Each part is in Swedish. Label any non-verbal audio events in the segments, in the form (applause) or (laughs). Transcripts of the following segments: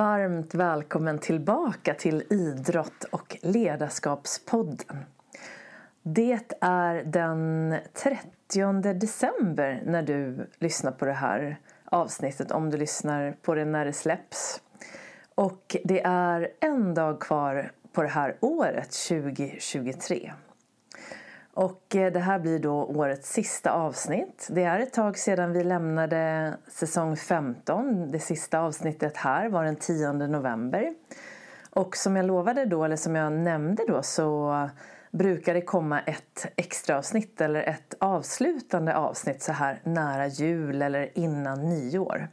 Varmt välkommen tillbaka till Idrott och ledarskapspodden. Det är den 30 december när du lyssnar på det här avsnittet om du lyssnar på det när det släpps. Och det är en dag kvar på det här året 2023. Och eh, det här blir då årets sista avsnitt. Det är ett tag sedan vi lämnade säsong 15. Det sista avsnittet här var den 10 november. Och som jag lovade då, eller som jag nämnde då, så brukar det komma ett extra avsnitt eller ett avslutande avsnitt så här nära jul eller innan nyår.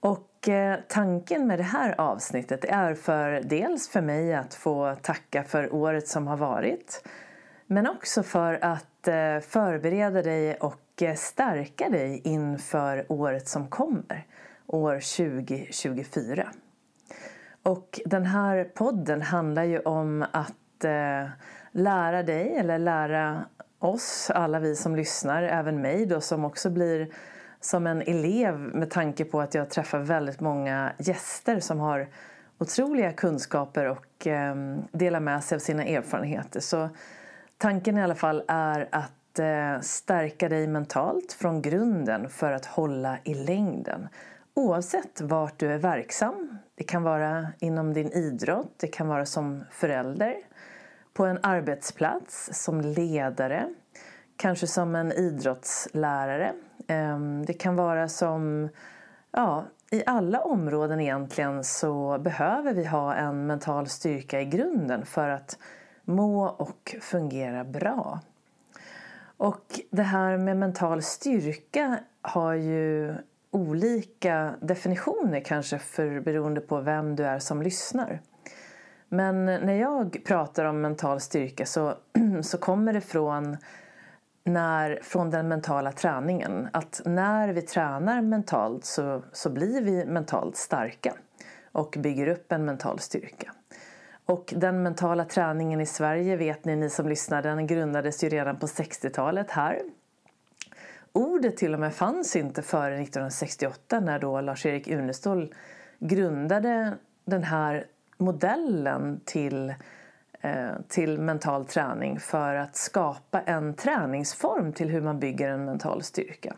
Och eh, tanken med det här avsnittet är för dels för mig att få tacka för året som har varit men också för att eh, förbereda dig och eh, stärka dig inför året som kommer, år 2024. Och den här podden handlar ju om att eh, lära dig eller lära oss, alla vi som lyssnar, även mig då som också blir som en elev med tanke på att jag träffar väldigt många gäster som har otroliga kunskaper och ehm, delar med sig av sina erfarenheter. Så Tanken i alla fall är att eh, stärka dig mentalt från grunden för att hålla i längden. Oavsett vart du är verksam. Det kan vara inom din idrott, det kan vara som förälder, på en arbetsplats, som ledare, kanske som en idrottslärare. Ehm, det kan vara som, ja, i alla områden egentligen så behöver vi ha en mental styrka i grunden för att må och fungera bra. Och det här med mental styrka har ju olika definitioner kanske för beroende på vem du är som lyssnar. Men när jag pratar om mental styrka så, (clears throat) så kommer det från, när, från den mentala träningen. Att när vi tränar mentalt så, så blir vi mentalt starka och bygger upp en mental styrka. Och den mentala träningen i Sverige vet ni, ni som lyssnar, den grundades ju redan på 60-talet här. Ordet till och med fanns inte före 1968 när då Lars-Erik Unestål grundade den här modellen till, eh, till mental träning för att skapa en träningsform till hur man bygger en mental styrka.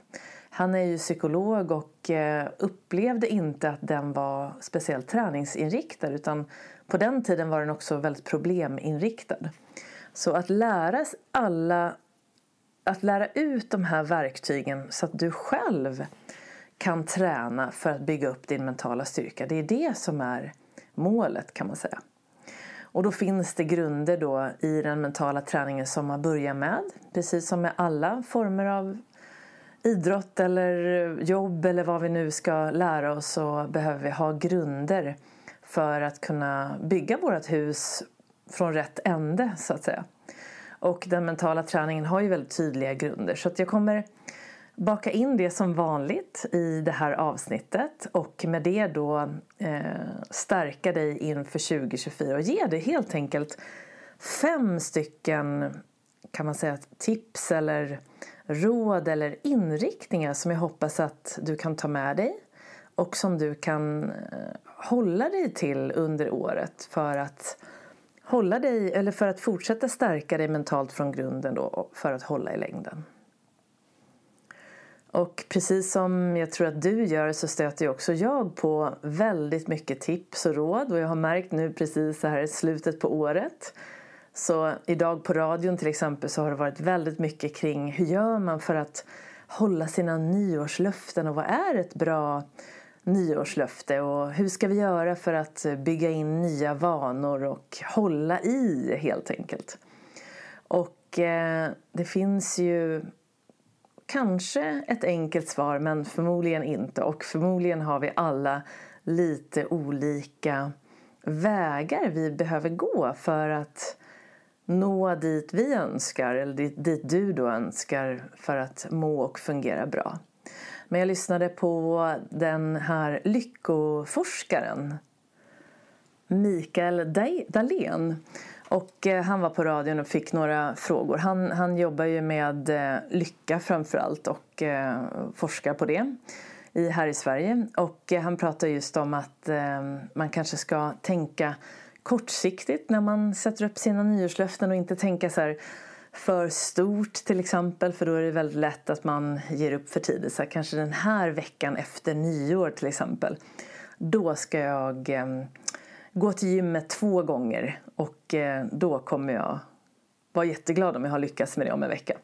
Han är ju psykolog och eh, upplevde inte att den var speciellt träningsinriktad utan på den tiden var den också väldigt probleminriktad. Så att lära alla att lära ut de här verktygen så att du själv kan träna för att bygga upp din mentala styrka. Det är det som är målet kan man säga. Och då finns det grunder då i den mentala träningen som man börjar med. Precis som med alla former av idrott eller jobb eller vad vi nu ska lära oss så behöver vi ha grunder för att kunna bygga vårt hus från rätt ände så att säga. Och den mentala träningen har ju väldigt tydliga grunder så att jag kommer baka in det som vanligt i det här avsnittet och med det då eh, stärka dig inför 2024 och ge dig helt enkelt fem stycken kan man säga tips eller råd eller inriktningar som jag hoppas att du kan ta med dig och som du kan eh, hålla dig till under året för att hålla dig eller för att fortsätta stärka dig mentalt från grunden då för att hålla i längden. Och precis som jag tror att du gör så stöter ju också jag på väldigt mycket tips och råd. Och jag har märkt nu precis så här i slutet på året. Så idag på radion till exempel så har det varit väldigt mycket kring hur gör man för att hålla sina nyårslöften? Och vad är ett bra nyårslöfte och hur ska vi göra för att bygga in nya vanor och hålla i helt enkelt. Och eh, det finns ju kanske ett enkelt svar men förmodligen inte och förmodligen har vi alla lite olika vägar vi behöver gå för att nå dit vi önskar eller dit, dit du då önskar för att må och fungera bra. Men jag lyssnade på den här lyckoforskaren Mikael Dahlén. Och eh, han var på radion och fick några frågor. Han, han jobbar ju med eh, lycka framförallt och eh, forskar på det. i, här i Sverige. Och han pratar just om att man kanske ska tänka kortsiktigt när man sätter upp sina nyårslöften och inte tänka så här för stort till exempel för då är det väldigt lätt att man ger upp för tidigt. Så här, kanske den här veckan efter nyår till exempel. Då ska jag eh, gå till gymmet två gånger och eh, då kommer jag vara jätteglad om jag har lyckats med det om en vecka.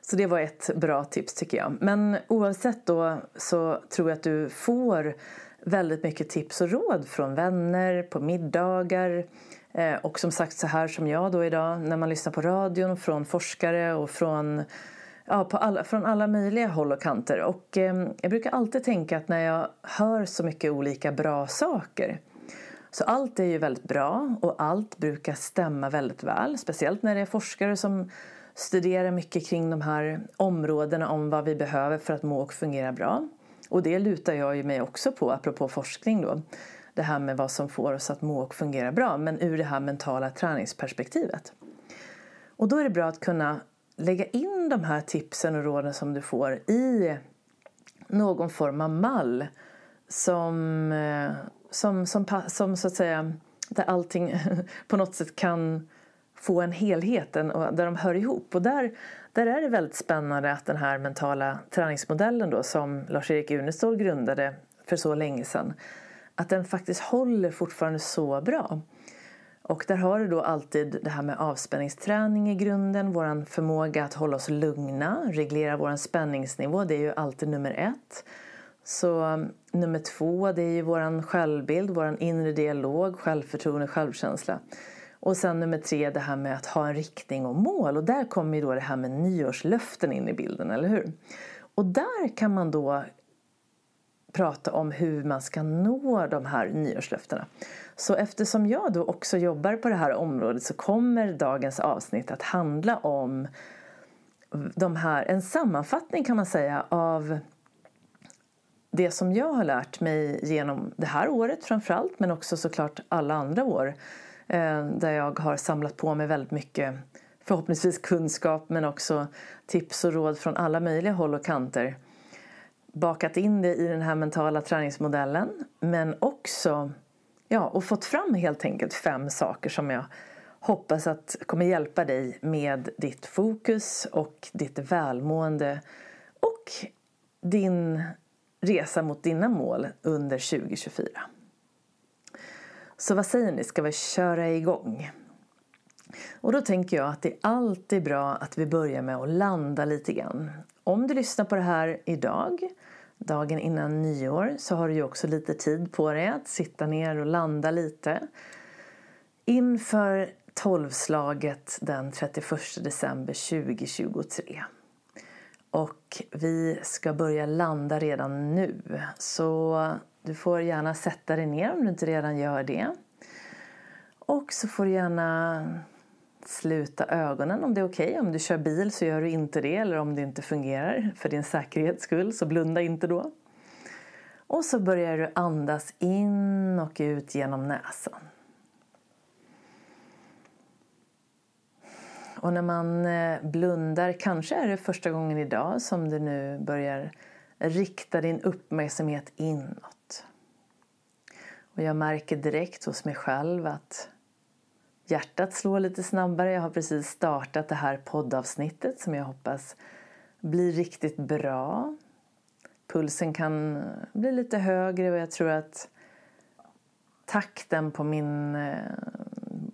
Så det var ett bra tips tycker jag. Men oavsett då så tror jag att du får väldigt mycket tips och råd från vänner, på middagar Eh, och som sagt så här som jag då idag när man lyssnar på radion från forskare och från, ja, på alla, från alla möjliga håll och kanter. Och eh, jag brukar alltid tänka att när jag hör så mycket olika bra saker så allt är ju väldigt bra och allt brukar stämma väldigt väl. Speciellt när det är forskare som studerar mycket kring de här områdena om vad vi behöver för att må och fungera bra. Och det lutar jag ju mig också på, apropå forskning då. Det här med vad som får oss att må och fungera bra, men ur det här mentala träningsperspektivet. Och då är det bra att kunna lägga in de här tipsen och råden som du får i någon form av mall som, eh, som, som, som så att säga, där allting (laughs) på något sätt kan få en helhet där de hör ihop. Och där, där är det väldigt spännande att den här mentala träningsmodellen då, som Lars-Erik Unestål grundade för så länge sedan, att den faktiskt håller fortfarande så bra. Och där har du då alltid det här med avspänningsträning i grunden, vår förmåga att hålla oss lugna, reglera vår spänningsnivå, det är ju alltid nummer ett. Så mm, nummer två, det är ju vår självbild, vår inre dialog, självförtroende, självkänsla. Och sen nummer tre, det här med att ha en riktning och mål. Och där kommer ju då det här med nyårslöften in i bilden, eller hur? Och där kan man då prata om hur man ska nå de här nyårslöftena. Så eftersom jag då också jobbar på det här området så kommer dagens avsnitt att handla om de här, en sammanfattning kan man säga av det som jag har lärt mig genom det här året framförallt men också såklart alla andra år eh, där jag har samlat på mig väldigt mycket förhoppningsvis kunskap men också tips och råd från alla möjliga håll och kanter. Bakat in det i den här mentala träningsmodellen men också ja, och fått fram helt enkelt fem saker som jag hoppas att kommer hjälpa dig med ditt fokus och ditt välmående och din resa mot dina mål under 2024. Så vad säger ni, ska vi köra igång? Och då tänker jag att det är alltid bra att vi börjar med att landa lite grann. Om du lyssnar på det här idag, dagen innan nyår, så har du ju också lite tid på dig att sitta ner och landa lite. Inför tolvslaget den 31 december 2023. Och vi ska börja landa redan nu. Så du får gärna sätta dig ner om du inte redan gör det. Och så får du gärna sluta ögonen om det är okej. Okay. Om du kör bil så gör du inte det eller om det inte fungerar för din säkerhets skull så blunda inte då. Och så börjar du andas in och ut genom näsan. Och när man eh, blundar, kanske är det första gången idag som du nu börjar rikta din uppmärksamhet inåt. Och jag märker direkt hos mig själv att hjärtat slår lite snabbare. Jag har precis startat det här poddavsnittet som jag hoppas blir riktigt bra. Pulsen kan bli lite högre och jag tror att takten på, min, eh,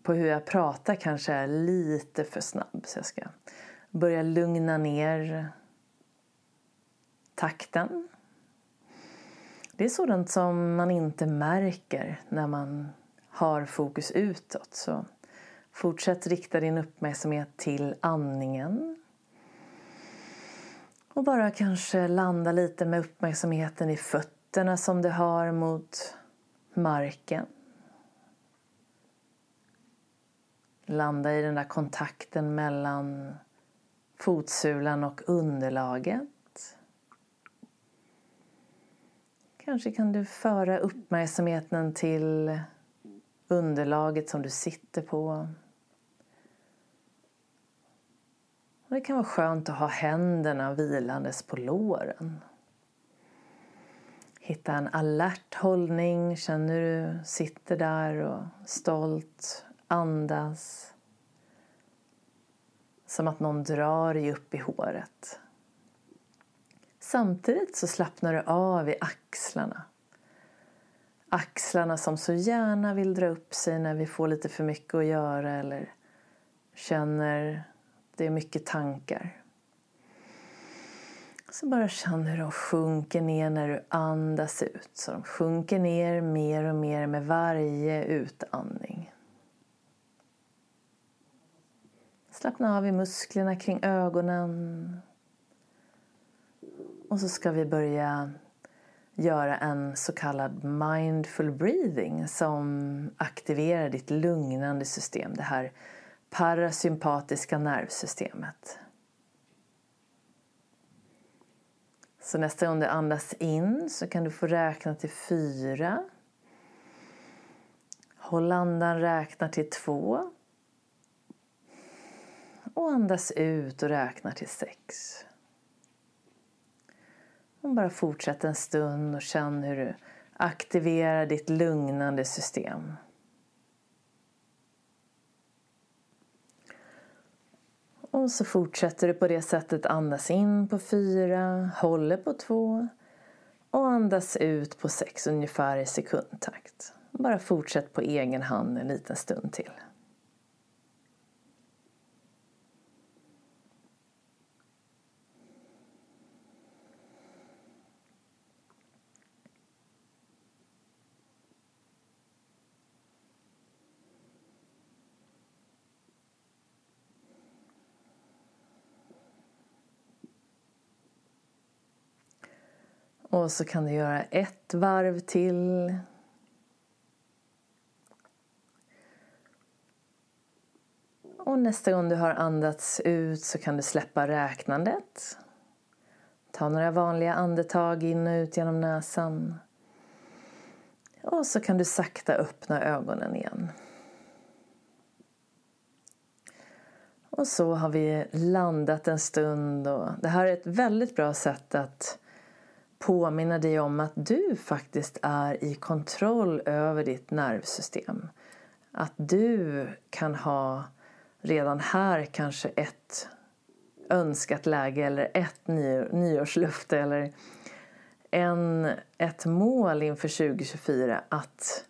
på hur jag pratar kanske är lite för snabb. Så jag ska börja lugna ner takten. Det är sådant som man inte märker när man har fokus utåt. Så fortsätt rikta din uppmärksamhet till andningen. Och bara kanske landa lite med uppmärksamheten i fötterna som du har mot marken. Landa i den där kontakten mellan fotsulan och underlaget. Kanske kan du föra uppmärksamheten till underlaget som du sitter på. Det kan vara skönt att ha händerna vilandes på låren. Hitta en alert hållning. Känner du sitter där och stolt andas. Som att någon drar dig upp i håret. Samtidigt så slappnar du av i axlarna. Axlarna som så gärna vill dra upp sig när vi får lite för mycket att göra eller känner det är mycket tankar. Så bara känn hur de sjunker ner när du andas ut. Så de sjunker ner mer och mer med varje utandning. Slappna av i musklerna kring ögonen. Och så ska vi börja göra en så kallad mindful breathing som aktiverar ditt lugnande system, det här parasympatiska nervsystemet. Så nästa gång du andas in så kan du få räkna till fyra. Håll andan, räkna till två. Och andas ut och räkna till sex. Och bara fortsätt en stund och känn hur du aktiverar ditt lugnande system. Och så fortsätter du på det sättet. Andas in på fyra, håller på två och andas ut på sex ungefär i sekundtakt. Bara fortsätt på egen hand en liten stund till. Och så kan du göra ett varv till. Och nästa gång du har andats ut så kan du släppa räknandet. Ta några vanliga andetag in och ut genom näsan. Och så kan du sakta öppna ögonen igen. Och så har vi landat en stund och det här är ett väldigt bra sätt att påminna dig om att du faktiskt är i kontroll över ditt nervsystem. Att du kan ha redan här kanske ett önskat läge eller ett nyårslufte eller en, ett mål inför 2024 att,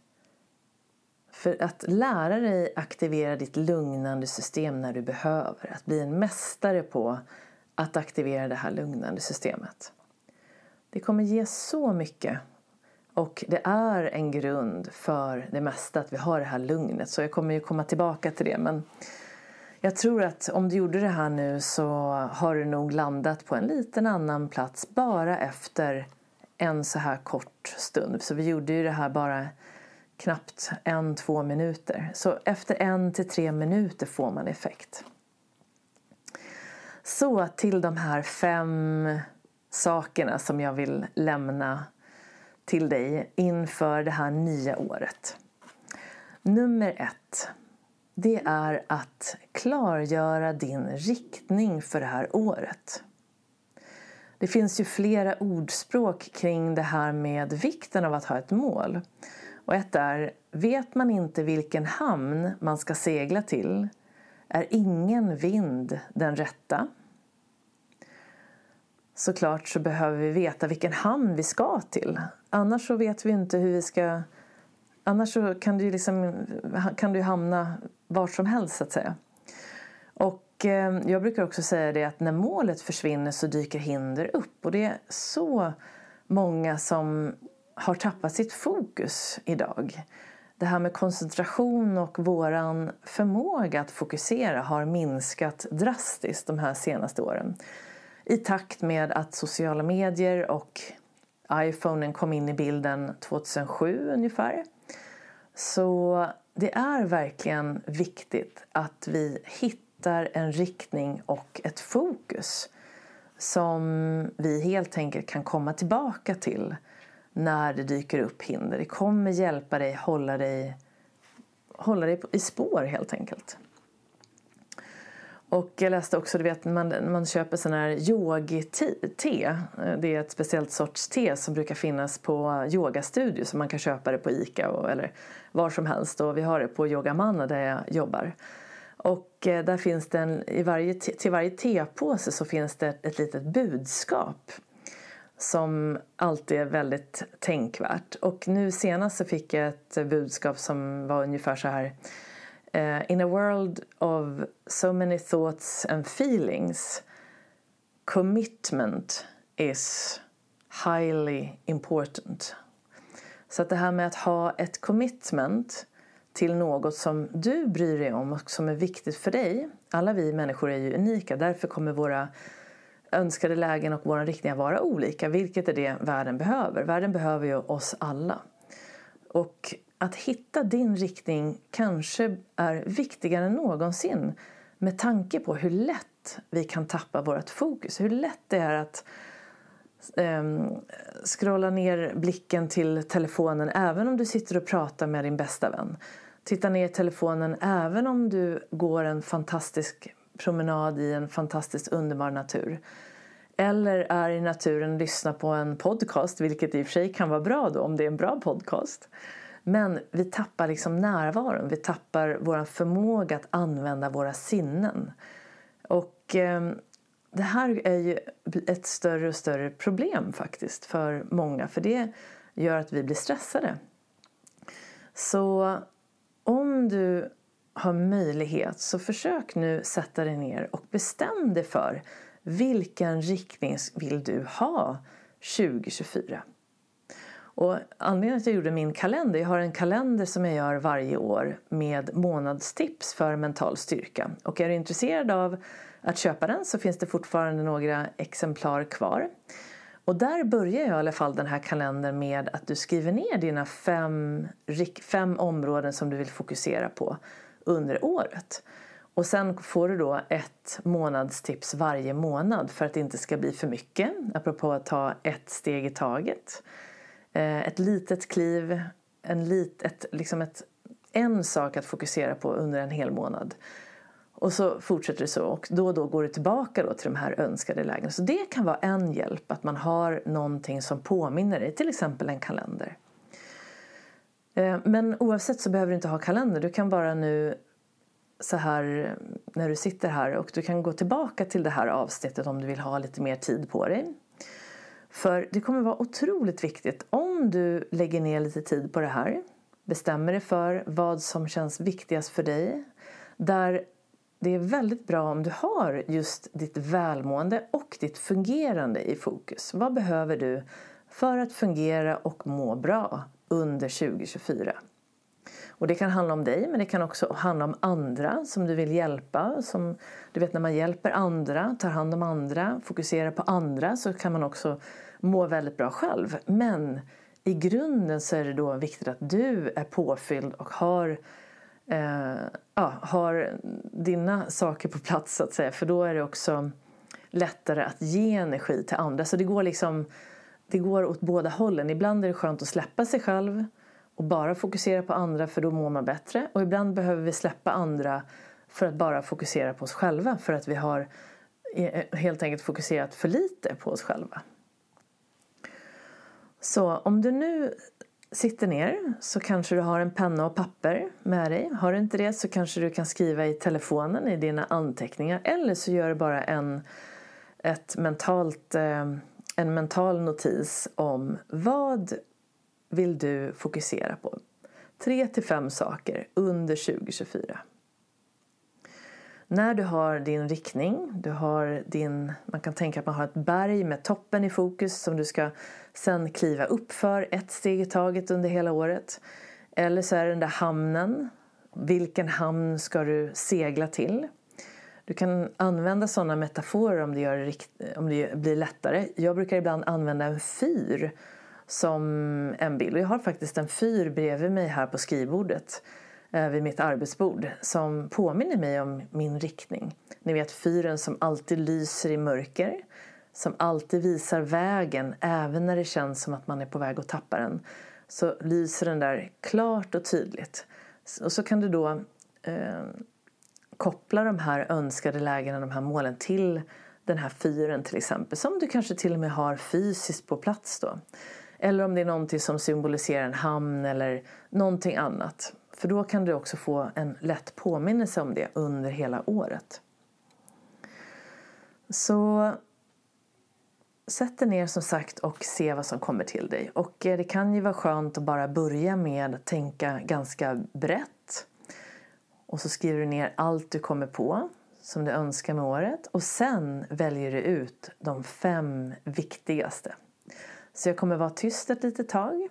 för att lära dig aktivera ditt lugnande system när du behöver. Att bli en mästare på att aktivera det här lugnande systemet. Det kommer ge så mycket. Och det är en grund för det mesta att vi har det här lugnet. Så jag kommer ju komma tillbaka till det. Men jag tror att om du gjorde det här nu så har du nog landat på en liten annan plats bara efter en så här kort stund. Så vi gjorde ju det här bara knappt en, två minuter. Så efter en till tre minuter får man effekt. Så till de här fem sakerna som jag vill lämna till dig inför det här nya året. Nummer ett, det är att klargöra din riktning för det här året. Det finns ju flera ordspråk kring det här med vikten av att ha ett mål. Och ett är, vet man inte vilken hamn man ska segla till är ingen vind den rätta såklart så behöver vi veta vilken hamn vi ska till. Annars så vet vi inte hur vi ska... Annars så kan du, liksom, kan du hamna vart som helst så att säga. Och eh, jag brukar också säga det att när målet försvinner så dyker hinder upp. Och det är så många som har tappat sitt fokus idag. Det här med koncentration och våran förmåga att fokusera har minskat drastiskt de här senaste åren i takt med att sociala medier och iPhonen kom in i bilden 2007 ungefär. Så det är verkligen viktigt att vi hittar en riktning och ett fokus som vi helt enkelt kan komma tillbaka till när det dyker upp hinder. Det kommer hjälpa dig hålla dig, hålla dig i spår helt enkelt. Och jag läste också, du vet, man, man köper sån här yogi-te. Det är ett speciellt sorts te som brukar finnas på yogastudio så man kan köpa det på Ica och, eller var som helst. Och vi har det på Yogamanna där jag jobbar. Och eh, där finns det en, i varje, till varje tepåse så finns det ett litet budskap som alltid är väldigt tänkvärt. Och nu senast så fick jag ett budskap som var ungefär så här Uh, in a world of so many thoughts and feelings, commitment is highly important. Så att det här med att ha ett commitment till något som du bryr dig om och som är viktigt för dig. Alla vi människor är ju unika, därför kommer våra önskade lägen och våra riktningar vara olika. Vilket är det världen behöver? Världen behöver ju oss alla. Och att hitta din riktning kanske är viktigare än någonsin med tanke på hur lätt vi kan tappa vårt fokus. Hur lätt det är att um, scrolla ner blicken till telefonen även om du sitter och pratar med din bästa vän. Titta ner i telefonen även om du går en fantastisk promenad i en fantastiskt underbar natur. Eller är i naturen och lyssnar på en podcast, vilket i och för sig kan vara bra då om det är en bra podcast. Men vi tappar liksom närvaron, vi tappar vår förmåga att använda våra sinnen. Och eh, det här är ju ett större och större problem faktiskt för många för det gör att vi blir stressade. Så om du har möjlighet så försök nu sätta dig ner och bestäm dig för vilken riktning vill du ha 2024? Och anledningen till att jag gjorde min kalender, jag har en kalender som jag gör varje år med månadstips för mental styrka. Och är du intresserad av att köpa den så finns det fortfarande några exemplar kvar. Och där börjar jag i alla fall den här kalendern med att du skriver ner dina fem, fem områden som du vill fokusera på under året. Och sen får du då ett månadstips varje månad för att det inte ska bli för mycket, apropå att ta ett steg i taget. Eh, ett litet kliv, en, lit, ett, liksom ett, en sak att fokusera på under en hel månad. Och så fortsätter det så och då och då går du tillbaka då till de här önskade lägena. Så det kan vara en hjälp att man har någonting som påminner dig, till exempel en kalender. Eh, men oavsett så behöver du inte ha kalender. Du kan bara nu så här när du sitter här och du kan gå tillbaka till det här avsnittet om du vill ha lite mer tid på dig. För det kommer vara otroligt viktigt om du lägger ner lite tid på det här, bestämmer dig för vad som känns viktigast för dig, där det är väldigt bra om du har just ditt välmående och ditt fungerande i fokus. Vad behöver du för att fungera och må bra under 2024? Och det kan handla om dig men det kan också handla om andra som du vill hjälpa. Som, du vet när man hjälper andra, tar hand om andra, fokuserar på andra så kan man också må väldigt bra själv. Men i grunden så är det då viktigt att du är påfylld och har, eh, ja, har dina saker på plats så att säga. För då är det också lättare att ge energi till andra. Så det går liksom det går åt båda hållen. Ibland är det skönt att släppa sig själv och bara fokusera på andra för då mår man bättre. Och ibland behöver vi släppa andra för att bara fokusera på oss själva för att vi har eh, eh, helt enkelt fokuserat för lite på oss själva. Så om du nu sitter ner så kanske du har en penna och papper med dig. Har du inte det så kanske du kan skriva i telefonen i dina anteckningar eller så gör du bara en, ett mentalt, eh, en mental notis om vad vill du fokusera på? Tre till fem saker under 2024. När du har din riktning, du har din, man kan tänka att man har ett berg med toppen i fokus som du ska sen kliva upp för ett steg i taget under hela året. Eller så är det den där hamnen. Vilken hamn ska du segla till? Du kan använda sådana metaforer om det, gör, om det blir lättare. Jag brukar ibland använda en fyr som en bild. Och jag har faktiskt en fyr bredvid mig här på skrivbordet eh, vid mitt arbetsbord som påminner mig om min riktning. Ni vet fyren som alltid lyser i mörker, som alltid visar vägen även när det känns som att man är på väg att tappa den. Så lyser den där klart och tydligt. Och så kan du då eh, koppla de här önskade lägena, de här målen till den här fyren till exempel. Som du kanske till och med har fysiskt på plats då. Eller om det är någonting som symboliserar en hamn eller någonting annat. För då kan du också få en lätt påminnelse om det under hela året. Så sätt dig ner som sagt och se vad som kommer till dig. Och eh, det kan ju vara skönt att bara börja med att tänka ganska brett. Och så skriver du ner allt du kommer på som du önskar med året och sen väljer du ut de fem viktigaste. Så jag kommer vara tyst ett litet tag.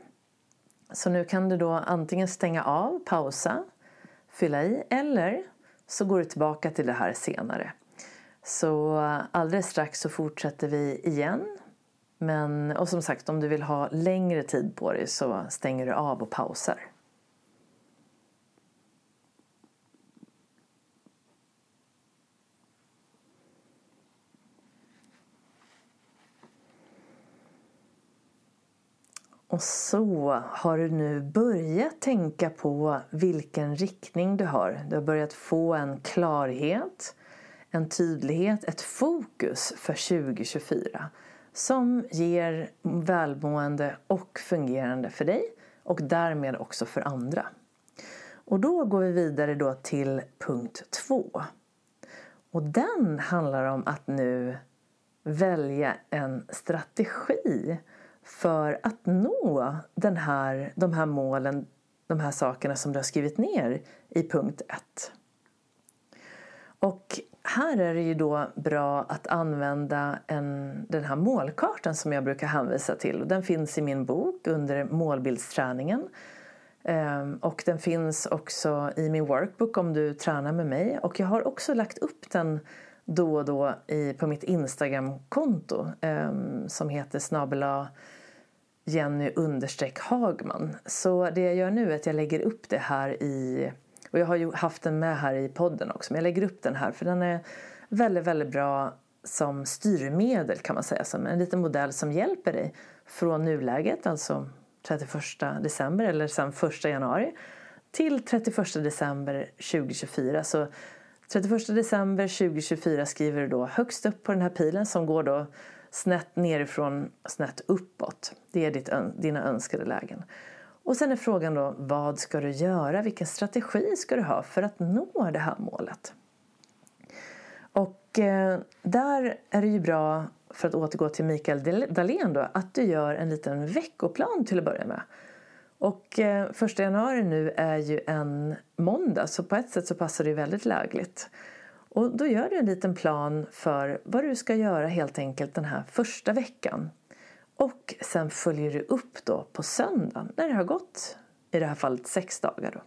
Så nu kan du då antingen stänga av, pausa, fylla i eller så går du tillbaka till det här senare. Så alldeles strax så fortsätter vi igen. Men, och som sagt, om du vill ha längre tid på dig så stänger du av och pausar. Och så har du nu börjat tänka på vilken riktning du har. Du har börjat få en klarhet, en tydlighet, ett fokus för 2024 som ger välmående och fungerande för dig och därmed också för andra. Och då går vi vidare då till punkt två. Och den handlar om att nu välja en strategi för att nå den här, de här målen, de här sakerna som du har skrivit ner i punkt 1. Och här är det ju då bra att använda en, den här målkartan som jag brukar hänvisa till. Den finns i min bok under målbildsträningen. Ehm, och den finns också i min workbook om du tränar med mig. Och jag har också lagt upp den då och då i, på mitt Instagramkonto ehm, som heter snabela Jenny understreck Hagman. Så det jag gör nu är att jag lägger upp det här i och jag har ju haft den med här i podden också men jag lägger upp den här för den är väldigt, väldigt bra som styrmedel kan man säga. Som en liten modell som hjälper dig från nuläget, alltså 31 december eller sen 1 januari till 31 december 2024. Så 31 december 2024 skriver du då högst upp på den här pilen som går då snett nerifrån, snett uppåt. Det är ditt, dina önskade lägen. Och sen är frågan då, vad ska du göra? Vilken strategi ska du ha för att nå det här målet? Och eh, där är det ju bra, för att återgå till Mikael Dahlén då, att du gör en liten veckoplan till att börja med. Och eh, första januari nu är ju en måndag så på ett sätt så passar det väldigt lägligt. Och då gör du en liten plan för vad du ska göra helt enkelt den här första veckan. Och sen följer du upp då på söndagen när det har gått, i det här fallet sex dagar. Då.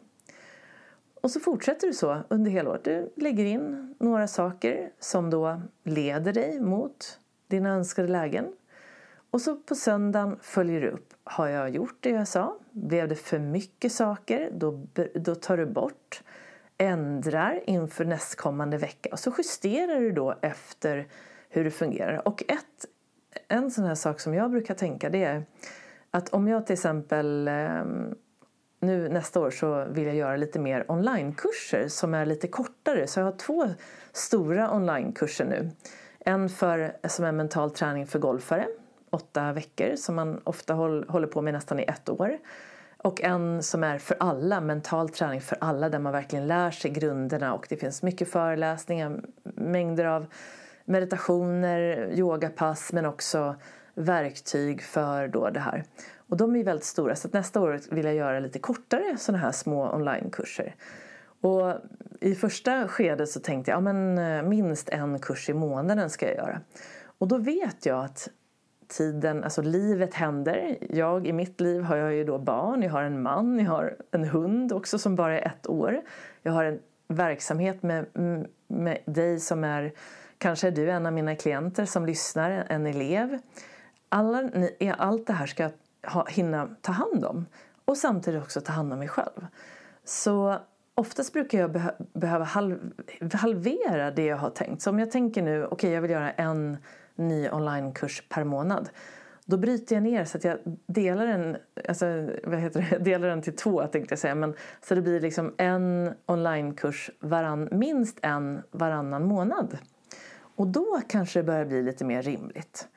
Och så fortsätter du så under hela året. Du lägger in några saker som då leder dig mot dina önskade lägen. Och så på söndagen följer du upp. Har jag gjort det jag sa? Blev det för mycket saker? Då, då tar du bort ändrar inför nästkommande vecka och så justerar du då efter hur det fungerar. Och ett, en sån här sak som jag brukar tänka det är att om jag till exempel ehm, nu nästa år så vill jag göra lite mer onlinekurser som är lite kortare. Så jag har två stora onlinekurser nu. En för, som är mental träning för golfare, åtta veckor som man ofta håller på med nästan i ett år. Och en som är för alla, mental träning för alla där man verkligen lär sig grunderna och det finns mycket föreläsningar, mängder av meditationer, yogapass men också verktyg för då det här. Och de är väldigt stora så nästa år vill jag göra lite kortare sådana här små onlinekurser. Och i första skedet så tänkte jag ja, men eh, minst en kurs i månaden ska jag göra. Och då vet jag att tiden, alltså livet händer. Jag i mitt liv har jag ju då barn, jag har en man, jag har en hund också som bara är ett år. Jag har en verksamhet med, med dig som är, kanske är du en av mina klienter som lyssnar, en elev. Alla, allt det här ska jag ha, hinna ta hand om och samtidigt också ta hand om mig själv. Så oftast brukar jag behöva halv halvera det jag har tänkt. Så om jag tänker nu, okej okay, jag vill göra en ny onlinekurs per månad. Då bryter jag ner så att jag delar den, alltså, vad heter det? (laughs) delar den till två tänkte jag säga. Men, så det blir liksom en onlinekurs varann, minst en varannan månad. Och då kanske det börjar bli lite mer rimligt.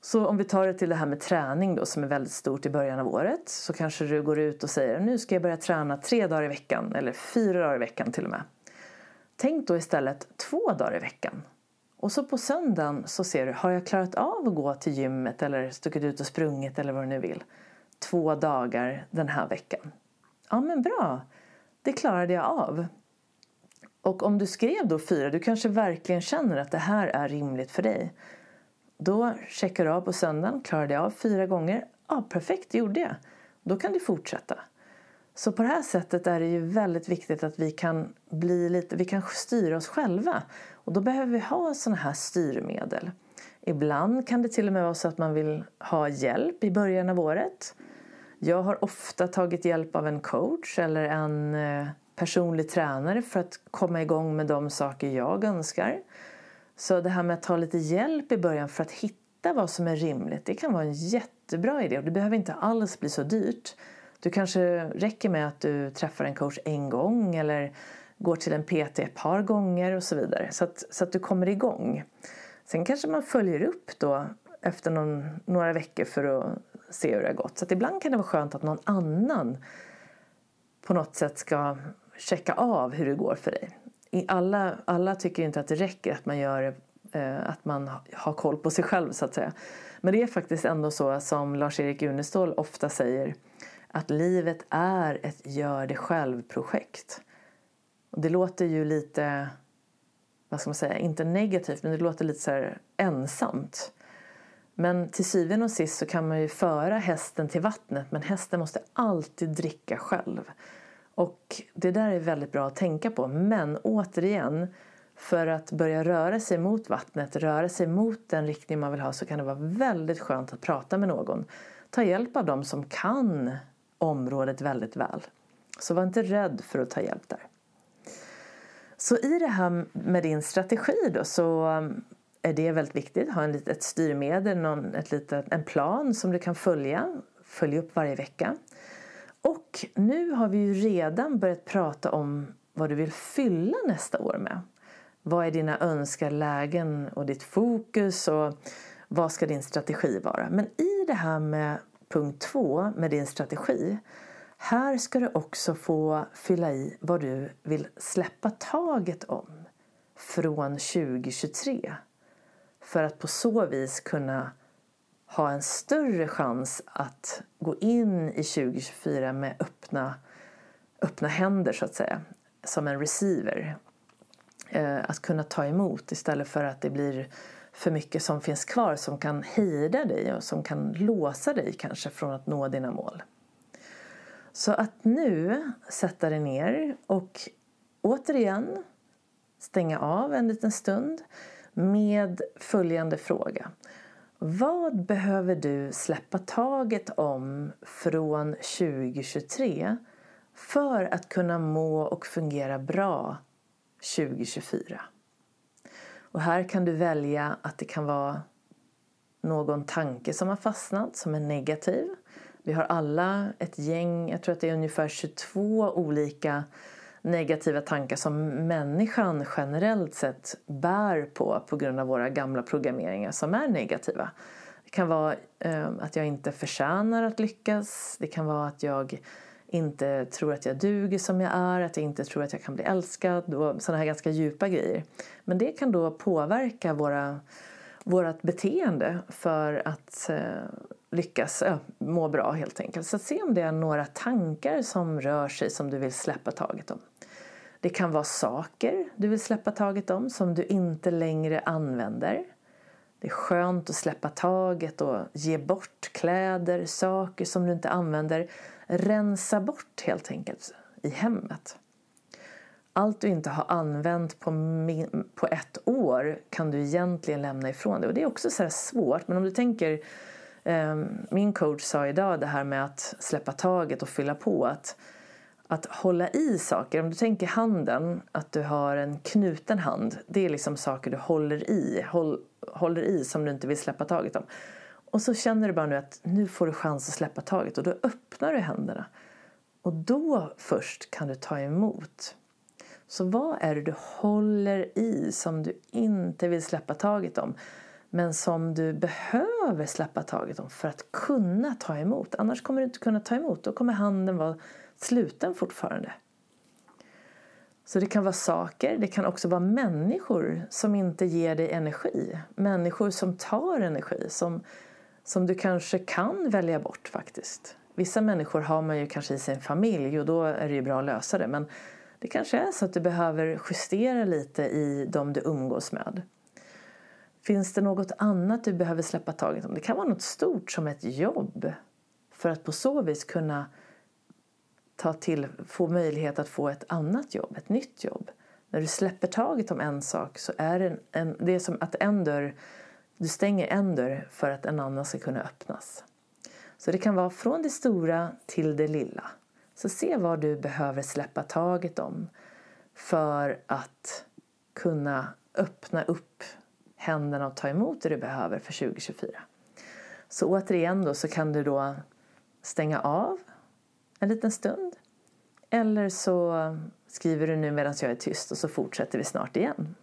Så om vi tar det till det här med träning då som är väldigt stort i början av året så kanske du går ut och säger nu ska jag börja träna tre dagar i veckan eller fyra dagar i veckan till och med. Tänk då istället två dagar i veckan. Och så på söndagen så ser du, har jag klarat av att gå till gymmet eller stuckit ut och sprungit eller vad du nu vill. Två dagar den här veckan. Ja men bra, det klarade jag av. Och om du skrev då fyra, du kanske verkligen känner att det här är rimligt för dig. Då checkar du av på söndagen, klarade jag av fyra gånger? Ja, perfekt, det gjorde jag. Då kan du fortsätta. Så på det här sättet är det ju väldigt viktigt att vi kan bli lite, vi kan styra oss själva. Och då behöver vi ha sådana här styrmedel. Ibland kan det till och med vara så att man vill ha hjälp i början av året. Jag har ofta tagit hjälp av en coach eller en eh, personlig tränare för att komma igång med de saker jag önskar. Så det här med att ta lite hjälp i början för att hitta vad som är rimligt, det kan vara en jättebra idé och det behöver inte alls bli så dyrt. Du kanske räcker med att du träffar en coach en gång eller går till en PT ett par gånger och så vidare. Så att, så att du kommer igång. Sen kanske man följer upp då efter någon, några veckor för att se hur det har gått. Så att ibland kan det vara skönt att någon annan på något sätt ska checka av hur det går för dig. Alla, alla tycker inte att det räcker att man, gör, eh, att man har koll på sig själv så att säga. Men det är faktiskt ändå så som Lars-Erik Unestål ofta säger att livet är ett gör det själv-projekt. Det låter ju lite, vad ska man säga, inte negativt men det låter lite så ensamt. Men till syvende och sist så kan man ju föra hästen till vattnet men hästen måste alltid dricka själv. Och det där är väldigt bra att tänka på. Men återigen, för att börja röra sig mot vattnet, röra sig mot den riktning man vill ha så kan det vara väldigt skönt att prata med någon. Ta hjälp av dem som kan området väldigt väl. Så var inte rädd för att ta hjälp där. Så i det här med din strategi då så um, är det väldigt viktigt. Ha en, ett styrmedel, någon, ett litet, en plan som du kan följa. Följa upp varje vecka. Och nu har vi ju redan börjat prata om vad du vill fylla nästa år med. Vad är dina önskade lägen och ditt fokus och vad ska din strategi vara? Men i det här med punkt två med din strategi. Här ska du också få fylla i vad du vill släppa taget om från 2023. För att på så vis kunna ha en större chans att gå in i 2024 med öppna, öppna händer så att säga. Som en receiver. Eh, att kunna ta emot istället för att det blir för mycket som finns kvar som kan hejda dig och som kan låsa dig kanske från att nå dina mål. Så att nu sätta dig ner och återigen stänga av en liten stund med följande fråga. Vad behöver du släppa taget om från 2023 för att kunna må och fungera bra 2024? Och här kan du välja att det kan vara någon tanke som har fastnat som är negativ. Vi har alla ett gäng, jag tror att det är ungefär 22 olika negativa tankar som människan generellt sett bär på på grund av våra gamla programmeringar som är negativa. Det kan vara eh, att jag inte förtjänar att lyckas. Det kan vara att jag inte tror att jag duger som jag är, att jag inte tror att jag kan bli älskad och sådana här ganska djupa grejer. Men det kan då påverka våra, vårat beteende för att eh, lyckas ja, må bra helt enkelt. Så se om det är några tankar som rör sig som du vill släppa taget om. Det kan vara saker du vill släppa taget om som du inte längre använder. Det är skönt att släppa taget och ge bort kläder, saker som du inte använder. Rensa bort helt enkelt i hemmet. Allt du inte har använt på, på ett år kan du egentligen lämna ifrån dig. Och det är också så svårt, men om du tänker Ehm, min coach sa idag det här med att släppa taget och fylla på. Att att hålla i saker. Om du tänker handen, att du har en knuten hand. Det är liksom saker du håller i, håll, håller i som du inte vill släppa taget om. Och så känner du bara nu att nu får du chans att släppa taget och då öppnar du händerna. Och då först kan du ta emot. Så vad är det du håller i som du inte vill släppa taget om? Men som du behöver släppa taget om för att kunna ta emot. Annars kommer du inte kunna ta emot. Då kommer handen vara sluten fortfarande. Så det kan vara saker, det kan också vara människor som inte ger dig energi. Människor som tar energi, som, som du kanske kan välja bort faktiskt. Vissa människor har man ju kanske i sin familj och då är det ju bra att lösa det. Men det kanske är så att du behöver justera lite i de du umgås med. Finns det något annat du behöver släppa taget om? Det kan vara något stort som ett jobb. För att på så vis kunna ta till, få möjlighet att få ett annat jobb, ett nytt jobb. När du släpper taget om en sak så är det, en, det är som att en dörr, du stänger en dörr för att en annan ska kunna öppnas. Så det kan vara från det stora till det lilla. Så se vad du behöver släppa taget om för att kunna öppna upp händerna och ta emot det du behöver för 2024. Så återigen då så kan du då stänga av en liten stund. Eller så skriver du nu medan jag är tyst och så fortsätter vi snart igen.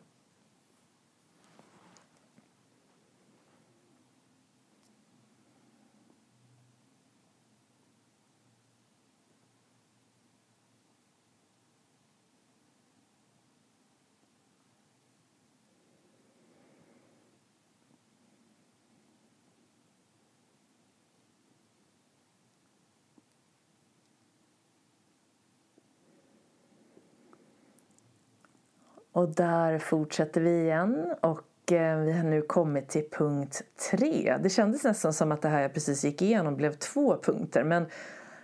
Och där fortsätter vi igen och eh, vi har nu kommit till punkt tre. Det kändes nästan som att det här jag precis gick igenom blev två punkter men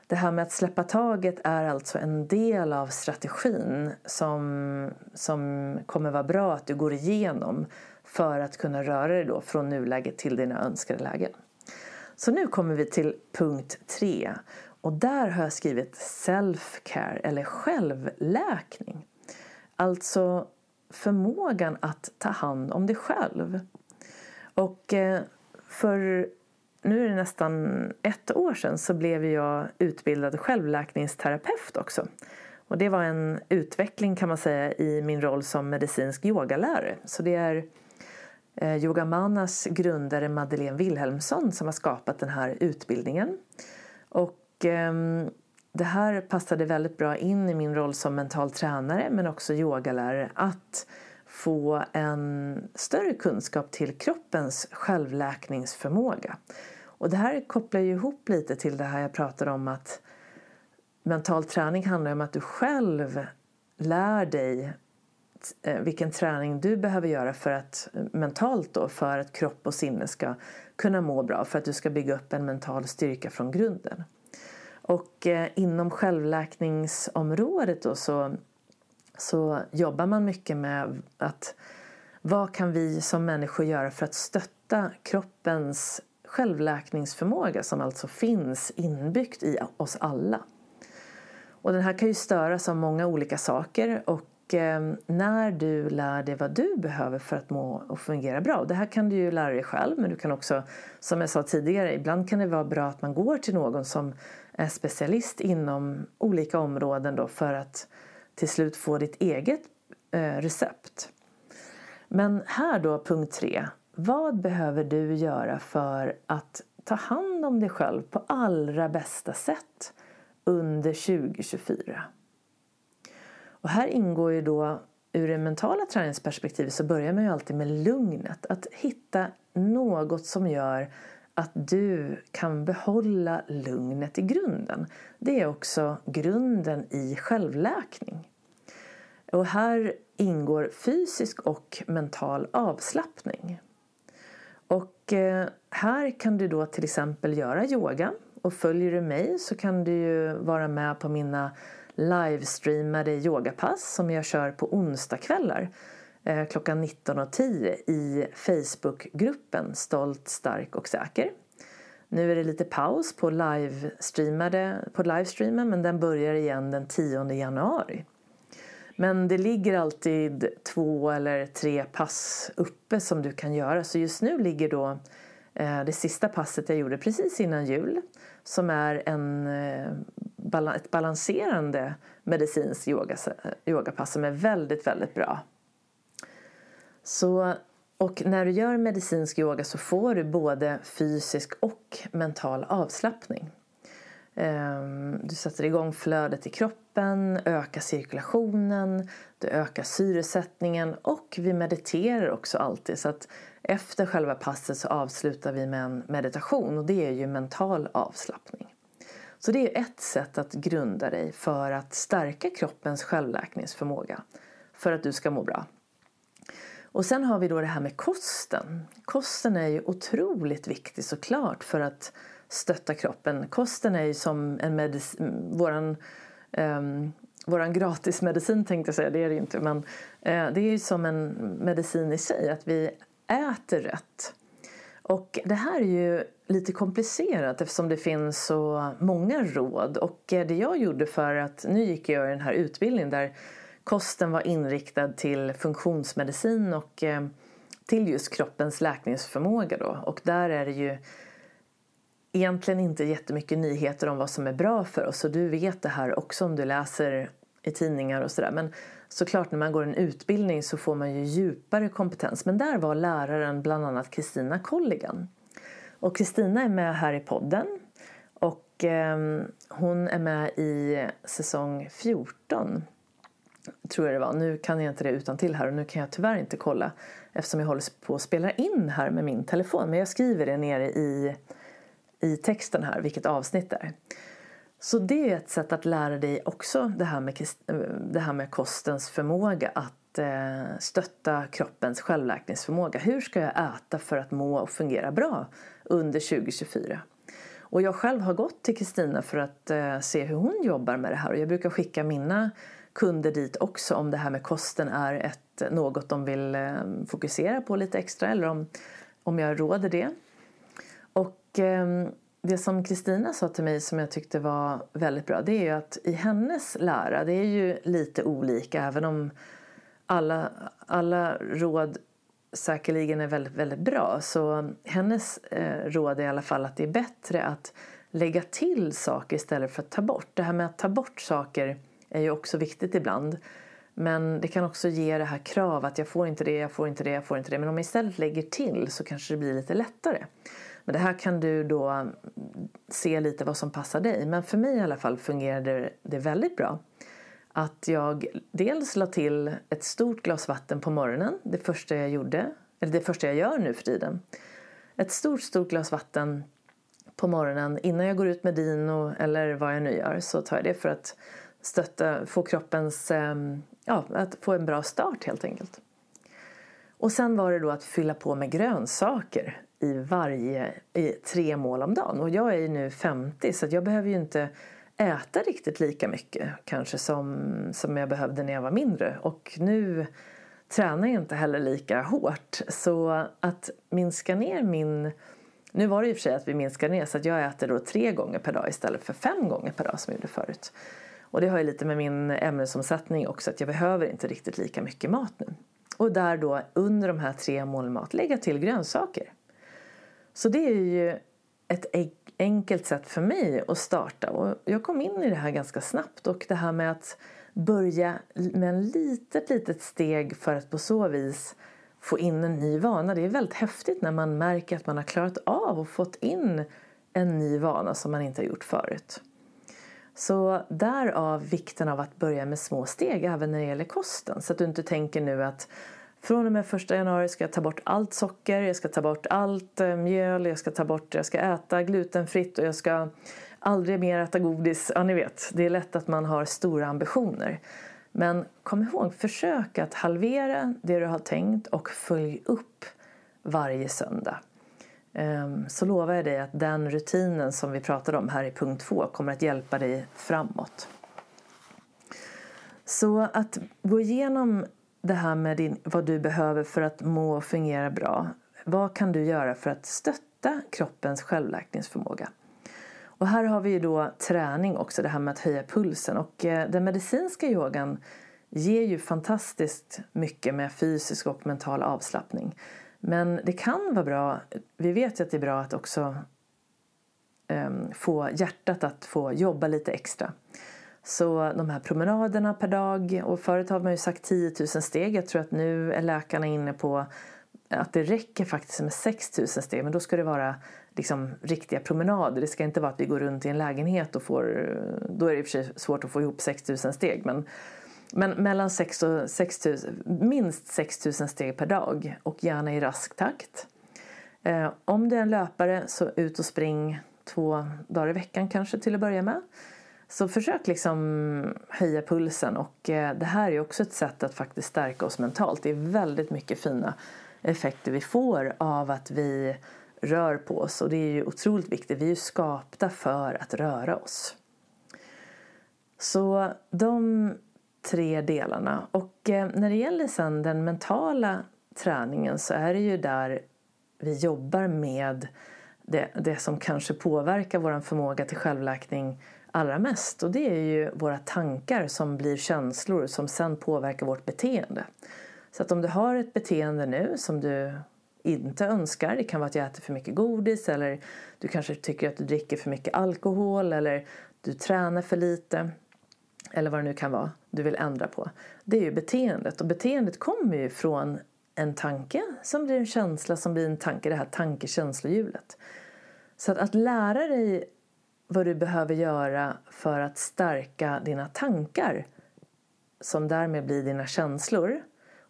det här med att släppa taget är alltså en del av strategin som, som kommer vara bra att du går igenom för att kunna röra dig då från nuläget till dina önskade lägen. Så nu kommer vi till punkt tre och där har jag skrivit self-care eller självläkning. Alltså förmågan att ta hand om dig själv. Och eh, för nu är det nästan ett år sedan så blev jag utbildad självläkningsterapeut också. Och det var en utveckling kan man säga i min roll som medicinsk yogalärare. Så det är eh, Yogamanas grundare Madeleine Wilhelmsson som har skapat den här utbildningen. Och ehm, det här passade väldigt bra in i min roll som mental tränare men också yogalärare att få en större kunskap till kroppens självläkningsförmåga. Och det här kopplar ju ihop lite till det här jag pratade om att mental träning handlar om att du själv lär dig eh, vilken träning du behöver göra för att eh, mentalt då för att kropp och sinne ska kunna må bra för att du ska bygga upp en mental styrka från grunden. Och eh, inom självläkningsområdet då så, så jobbar man mycket med att vad kan vi som människor göra för att stötta kroppens självläkningsförmåga som alltså finns inbyggt i oss alla. Och den här kan ju störas av många olika saker och eh, när du lär dig vad du behöver för att må och fungera bra. Och det här kan du ju lära dig själv men du kan också, som jag sa tidigare, ibland kan det vara bra att man går till någon som Eh, specialist inom olika områden då för att till slut få ditt eget eh, recept. Men här då punkt tre. Vad behöver du göra för att ta hand om dig själv på allra bästa sätt under 2024? Och här ingår ju då ur det mentala träningsperspektivet så börjar man ju alltid med lugnet. Att hitta något som gör att du kan behålla lugnet i grunden. Det är också grunden i självläkning. Och här ingår fysisk och mental avslappning. Och eh, här kan du då till exempel göra yoga och följer du mig så kan du ju vara med på mina livestreamade yogapass som jag kör på onsdagskvällar Eh, klockan 19.10 i Facebookgruppen Stolt, stark och säker. Nu är det lite paus på, livestreamade, på livestreamen men den börjar igen den 10 januari. Men det ligger alltid två eller tre pass uppe som du kan göra så just nu ligger då eh, det sista passet jag gjorde precis innan jul som är en, eh, ett balanserande medicinskt yogapass som är väldigt, väldigt bra. Så, och när du gör medicinsk yoga så får du både fysisk och mental avslappning. Ehm, du sätter igång flödet i kroppen, ökar cirkulationen, du ökar syresättningen och vi mediterar också alltid. Så att efter själva passet så avslutar vi med en meditation och det är ju mental avslappning. Så det är ett sätt att grunda dig för att stärka kroppens självläkningsförmåga för att du ska må bra. Och sen har vi då det här med kosten. Kosten är ju otroligt viktig såklart för att stötta kroppen. Kosten är ju som en medicin, våran, um, våran gratismedicin tänkte jag säga, det är det ju inte. Men uh, det är ju som en medicin i sig, att vi äter rätt. Och det här är ju lite komplicerat eftersom det finns så många råd. Och eh, det jag gjorde för att, nu gick jag den här utbildningen där kosten var inriktad till funktionsmedicin och eh, till just kroppens läkningsförmåga då. Och där är det ju egentligen inte jättemycket nyheter om vad som är bra för oss och du vet det här också om du läser i tidningar och sådär. Men såklart när man går en utbildning så får man ju djupare kompetens. Men där var läraren bland annat Kristina Colligan. Och Kristina är med här i podden och eh, hon är med i säsong 14 tror jag det var. Nu kan jag inte det utan till här och nu kan jag tyvärr inte kolla eftersom jag håller på att spela in här med min telefon. Men jag skriver det nere i i texten här vilket avsnitt det är. Så det är ett sätt att lära dig också det här med, eh, det här med kostens förmåga att eh, stötta kroppens självläkningsförmåga. Hur ska jag äta för att må och fungera bra under 2024? Och jag själv har gått till Kristina för att eh, se hur hon jobbar med det här och jag brukar skicka mina kunder dit också om det här med kosten är ett, något de vill eh, fokusera på lite extra eller om, om jag råder det. Och ehm, det som Kristina sa till mig som jag tyckte var väldigt bra det är ju att i hennes lära, det är ju lite olika även om alla, alla råd säkerligen är väldigt, väldigt bra så hennes eh, råd är i alla fall att det är bättre att lägga till saker istället för att ta bort. Det här med att ta bort saker är ju också viktigt ibland. Men det kan också ge det här krav att jag får inte det, jag får inte det, jag får inte det. Men om jag istället lägger till så kanske det blir lite lättare. Men det här kan du då se lite vad som passar dig. Men för mig i alla fall fungerade det väldigt bra. Att jag dels la till ett stort glas vatten på morgonen. Det första jag gjorde, eller det första jag gör nu för tiden. Ett stort, stort glas vatten på morgonen innan jag går ut med dino eller vad jag nu gör så tar jag det för att stötta, få kroppens, ehm, ja, att få en bra start helt enkelt. Och sen var det då att fylla på med grönsaker i varje i tre mål om dagen. Och jag är ju nu 50 så jag behöver ju inte äta riktigt lika mycket kanske som, som jag behövde när jag var mindre. Och nu tränar jag inte heller lika hårt. Så att minska ner min... Nu var det i och för sig att vi minskade ner så att jag äter då tre gånger per dag istället för fem gånger per dag som jag gjorde förut. Och det har ju lite med min ämnesomsättning också att jag behöver inte riktigt lika mycket mat nu. Och där då under de här tre målen mat lägga till grönsaker. Så det är ju ett enkelt sätt för mig att starta. Och jag kom in i det här ganska snabbt och det här med att börja med ett litet, litet steg för att på så vis få in en ny vana. Det är väldigt häftigt när man märker att man har klarat av och fått in en ny vana som man inte har gjort förut. Så därav vikten av att börja med små steg även när det gäller kosten. Så att du inte tänker nu att från och med första januari ska jag ta bort allt socker, jag ska ta bort allt eh, mjöl, jag ska ta bort, jag ska äta glutenfritt och jag ska aldrig mer äta godis. Ja, ni vet, det är lätt att man har stora ambitioner. Men kom ihåg, försök att halvera det du har tänkt och följ upp varje söndag. Ehm, så lovar jag dig att den rutinen som vi pratade om här i punkt 2 kommer att hjälpa dig framåt. Så att gå igenom det här med din, vad du behöver för att må och fungera bra. Vad kan du göra för att stötta kroppens självläkningsförmåga? Och här har vi ju då träning också, det här med att höja pulsen. Och eh, den medicinska yogan ger ju fantastiskt mycket med fysisk och mental avslappning. Men det kan vara bra, vi vet ju att det är bra att också um, få hjärtat att få jobba lite extra. Så de här promenaderna per dag, och förut har man ju sagt 10 000 steg. Jag tror att nu är läkarna inne på att det räcker faktiskt med 6 000 steg. Men då ska det vara liksom riktiga promenader. Det ska inte vara att vi går runt i en lägenhet och får... Då är det i och för sig svårt att få ihop 6 000 steg. Men, men mellan 6 och 6 000, minst 6 000 steg per dag och gärna i rask takt. Eh, om det är en löpare så ut och spring två dagar i veckan kanske till att börja med. Så försök liksom höja pulsen och eh, det här är också ett sätt att faktiskt stärka oss mentalt. Det är väldigt mycket fina effekter vi får av att vi rör på oss och det är ju otroligt viktigt. Vi är ju skapta för att röra oss. Så de tre delarna. Och eh, när det gäller sen den mentala träningen så är det ju där vi jobbar med det, det som kanske påverkar vår förmåga till självläkning allra mest. Och det är ju våra tankar som blir känslor som sen påverkar vårt beteende. Så att om du har ett beteende nu som du inte önskar, det kan vara att jag äter för mycket godis eller du kanske tycker att du dricker för mycket alkohol eller du tränar för lite eller vad det nu kan vara du vill ändra på. Det är ju beteendet och beteendet kommer ju från en tanke som blir en känsla som blir en tanke, det här tankekänslohjulet. Så att, att lära dig vad du behöver göra för att stärka dina tankar som därmed blir dina känslor.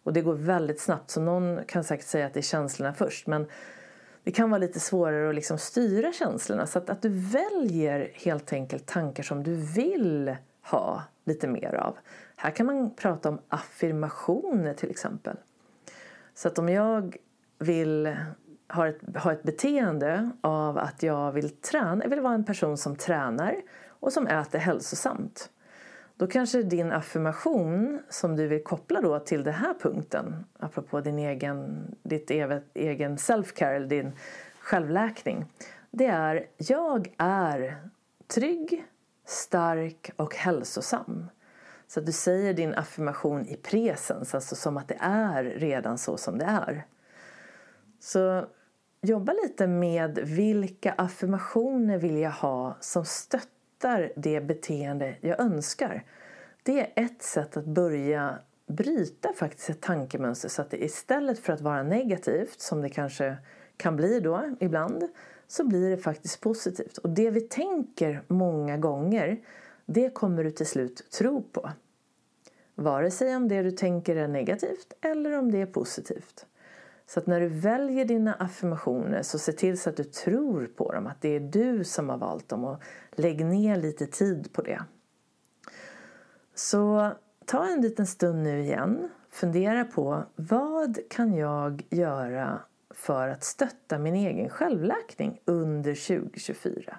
Och det går väldigt snabbt så någon kan säkert säga att det är känslorna först men det kan vara lite svårare att liksom styra känslorna så att, att du väljer helt enkelt tankar som du vill ha lite mer av. Här kan man prata om affirmationer till exempel. Så att om jag vill har ett, har ett beteende av att jag vill träna, jag vill vara en person som tränar och som äter hälsosamt. Då kanske din affirmation som du vill koppla då till den här punkten, apropå din egen, ditt egen self-care eller din självläkning, det är jag är trygg, stark och hälsosam. Så att du säger din affirmation i presens, alltså som att det är redan så som det är. Så jobba lite med vilka affirmationer vill jag ha som stöttar det beteende jag önskar. Det är ett sätt att börja bryta faktiskt ett tankemönster så att det istället för att vara negativt som det kanske kan bli då ibland så blir det faktiskt positivt. Och det vi tänker många gånger det kommer du till slut tro på. Vare sig om det du tänker är negativt eller om det är positivt. Så att när du väljer dina affirmationer så se till så att du tror på dem, att det är du som har valt dem och lägg ner lite tid på det. Så ta en liten stund nu igen, fundera på vad kan jag göra för att stötta min egen självläkning under 2024?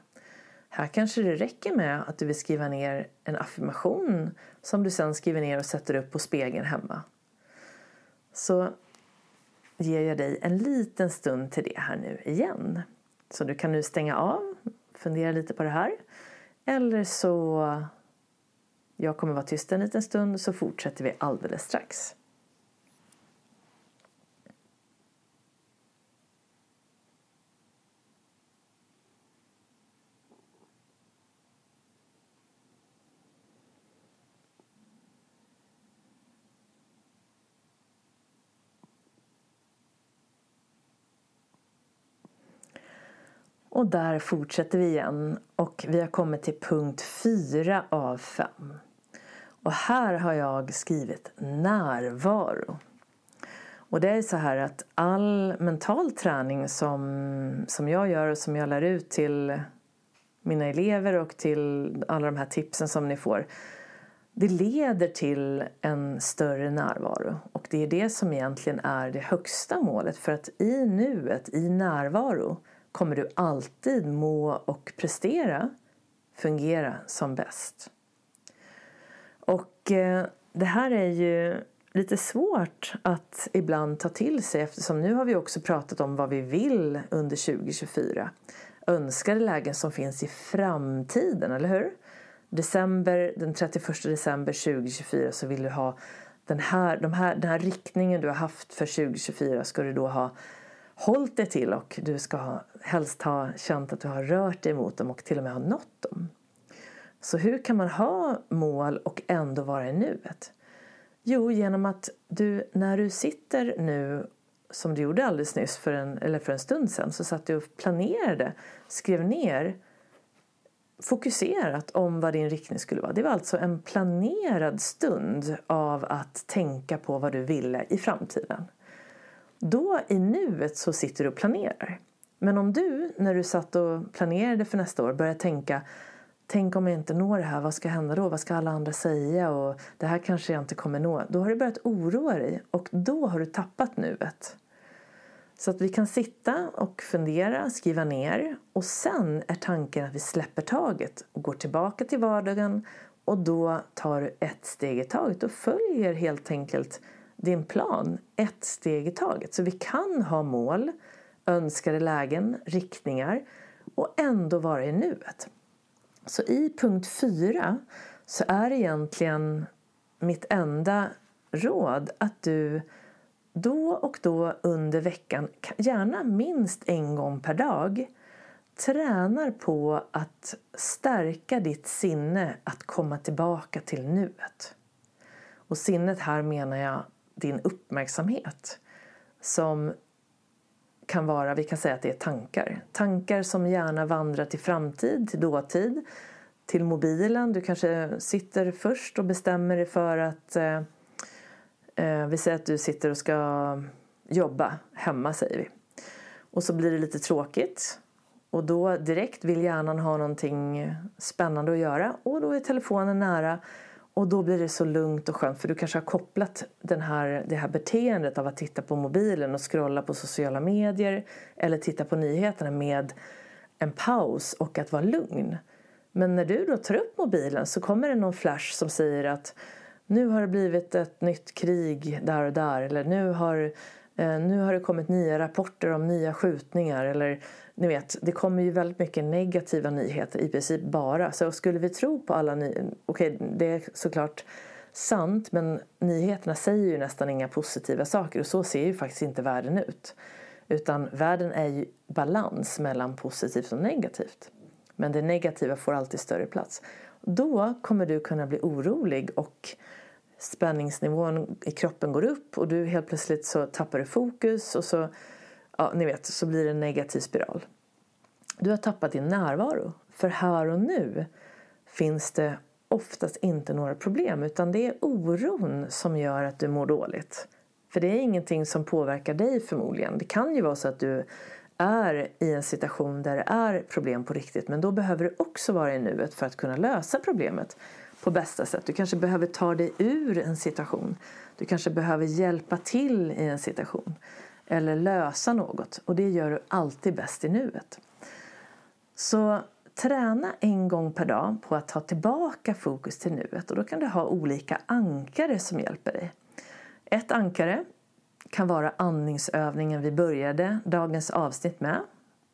Här kanske det räcker med att du vill skriva ner en affirmation som du sen skriver ner och sätter upp på spegeln hemma. Så ger jag dig en liten stund till det här nu igen. Så du kan nu stänga av, fundera lite på det här. Eller så, jag kommer vara tyst en liten stund så fortsätter vi alldeles strax. Och där fortsätter vi igen och vi har kommit till punkt 4 av 5. Och här har jag skrivit närvaro. Och det är så här att all mental träning som, som jag gör och som jag lär ut till mina elever och till alla de här tipsen som ni får det leder till en större närvaro och det är det som egentligen är det högsta målet för att i nuet, i närvaro kommer du alltid må och prestera, fungera som bäst. Och eh, det här är ju lite svårt att ibland ta till sig eftersom nu har vi också pratat om vad vi vill under 2024. Önskade lägen som finns i framtiden, eller hur? December, den 31 december 2024 så vill du ha den här, de här, den här riktningen du har haft för 2024 ska du då ha hållit dig till och du ska helst ha känt att du har rört dig mot dem och till och med har nått dem. Så hur kan man ha mål och ändå vara i nuet? Jo, genom att du när du sitter nu som du gjorde alldeles nyss för en, eller för en stund sedan så satt du och planerade, skrev ner fokuserat om vad din riktning skulle vara. Det var alltså en planerad stund av att tänka på vad du ville i framtiden. Då i nuet så sitter du och planerar. Men om du när du satt och planerade för nästa år börjar tänka Tänk om jag inte når det här, vad ska hända då? Vad ska alla andra säga? Och det här kanske jag inte kommer nå. Då har du börjat oroa dig och då har du tappat nuet. Så att vi kan sitta och fundera, skriva ner och sen är tanken att vi släpper taget och går tillbaka till vardagen och då tar du ett steg i taget och följer helt enkelt din plan ett steg i taget. Så vi kan ha mål, önskade lägen, riktningar och ändå vara i nuet. Så i punkt 4 så är egentligen mitt enda råd att du då och då under veckan, gärna minst en gång per dag tränar på att stärka ditt sinne att komma tillbaka till nuet. Och sinnet här menar jag din uppmärksamhet som kan vara, vi kan säga att det är tankar. Tankar som gärna vandrar till framtid, till dåtid, till mobilen. Du kanske sitter först och bestämmer dig för att eh, eh, vi säger att du sitter och ska jobba hemma säger vi. Och så blir det lite tråkigt. Och då direkt vill hjärnan ha någonting spännande att göra och då är telefonen nära och då blir det så lugnt och skönt för du kanske har kopplat den här, det här beteendet av att titta på mobilen och scrolla på sociala medier eller titta på nyheterna med en paus och att vara lugn. Men när du då tar upp mobilen så kommer det någon flash som säger att nu har det blivit ett nytt krig där och där eller nu har, eh, nu har det kommit nya rapporter om nya skjutningar eller ni vet, det kommer ju väldigt mycket negativa nyheter i princip bara. Så skulle vi tro på alla nyheter, okej okay, det är såklart sant men nyheterna säger ju nästan inga positiva saker och så ser ju faktiskt inte världen ut. Utan världen är ju balans mellan positivt och negativt. Men det negativa får alltid större plats. Då kommer du kunna bli orolig och spänningsnivån i kroppen går upp och du helt plötsligt så tappar du fokus och så ja, ni vet, så blir det en negativ spiral. Du har tappat din närvaro. För här och nu finns det oftast inte några problem utan det är oron som gör att du mår dåligt. För det är ingenting som påverkar dig förmodligen. Det kan ju vara så att du är i en situation där det är problem på riktigt men då behöver du också vara i nuet för att kunna lösa problemet på bästa sätt. Du kanske behöver ta dig ur en situation. Du kanske behöver hjälpa till i en situation eller lösa något. Och det gör du alltid bäst i nuet. Så träna en gång per dag på att ta tillbaka fokus till nuet. Och då kan du ha olika ankare som hjälper dig. Ett ankare kan vara andningsövningen vi började dagens avsnitt med.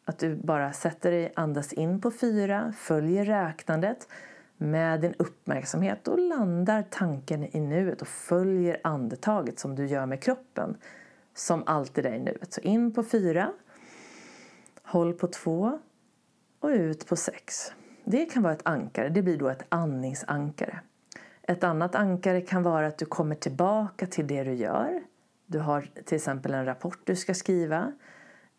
Att du bara sätter dig, andas in på fyra, följer räknandet med din uppmärksamhet och landar tanken i nuet och följer andetaget som du gör med kroppen som alltid är i nuet. Så in på fyra, håll på två och ut på sex. Det kan vara ett ankare, det blir då ett andningsankare. Ett annat ankare kan vara att du kommer tillbaka till det du gör. Du har till exempel en rapport du ska skriva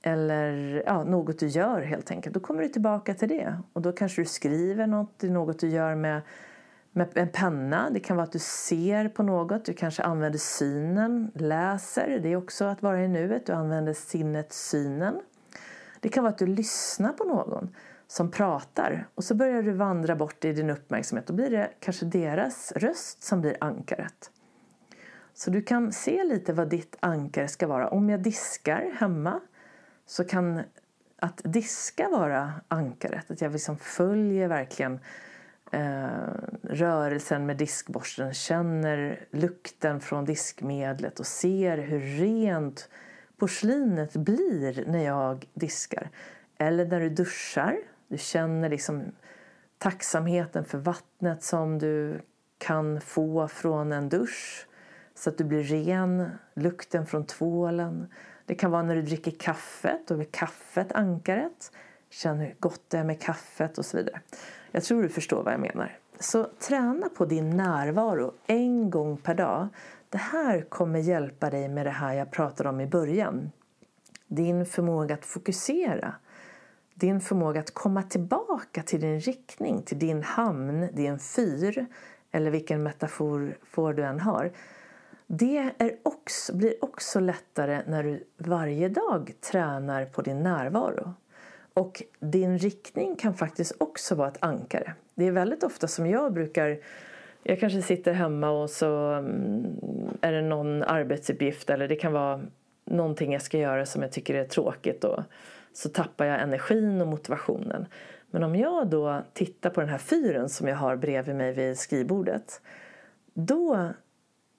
eller ja, något du gör helt enkelt. Då kommer du tillbaka till det och då kanske du skriver något, det är något du gör med med en penna. Det kan vara att du ser på något. Du kanske använder synen, läser. Det är också att vara i nuet. Du använder sinnet, synen. Det kan vara att du lyssnar på någon som pratar och så börjar du vandra bort i din uppmärksamhet. Då blir det kanske deras röst som blir ankaret. Så du kan se lite vad ditt ankare ska vara. Om jag diskar hemma så kan att diska vara ankaret. Att jag liksom följer verkligen Eh, rörelsen med diskborsten, känner lukten från diskmedlet och ser hur rent porslinet blir när jag diskar. Eller när du duschar, du känner liksom tacksamheten för vattnet som du kan få från en dusch så att du blir ren, lukten från tvålen. Det kan vara när du dricker kaffet, då är kaffet ankaret. Känn hur gott det är med kaffet och så vidare. Jag tror du förstår vad jag menar. Så träna på din närvaro en gång per dag. Det här kommer hjälpa dig med det här jag pratade om i början. Din förmåga att fokusera. Din förmåga att komma tillbaka till din riktning, till din hamn, din fyr eller vilken metafor du än har. Det är också, blir också lättare när du varje dag tränar på din närvaro. Och din riktning kan faktiskt också vara ett ankare. Det är väldigt ofta som jag brukar jag kanske sitter hemma och så mm, är det någon arbetsuppgift eller det kan vara någonting jag ska göra som jag tycker är tråkigt och så tappar jag energin och motivationen. Men om jag då tittar på den här fyren som jag har bredvid mig vid skrivbordet då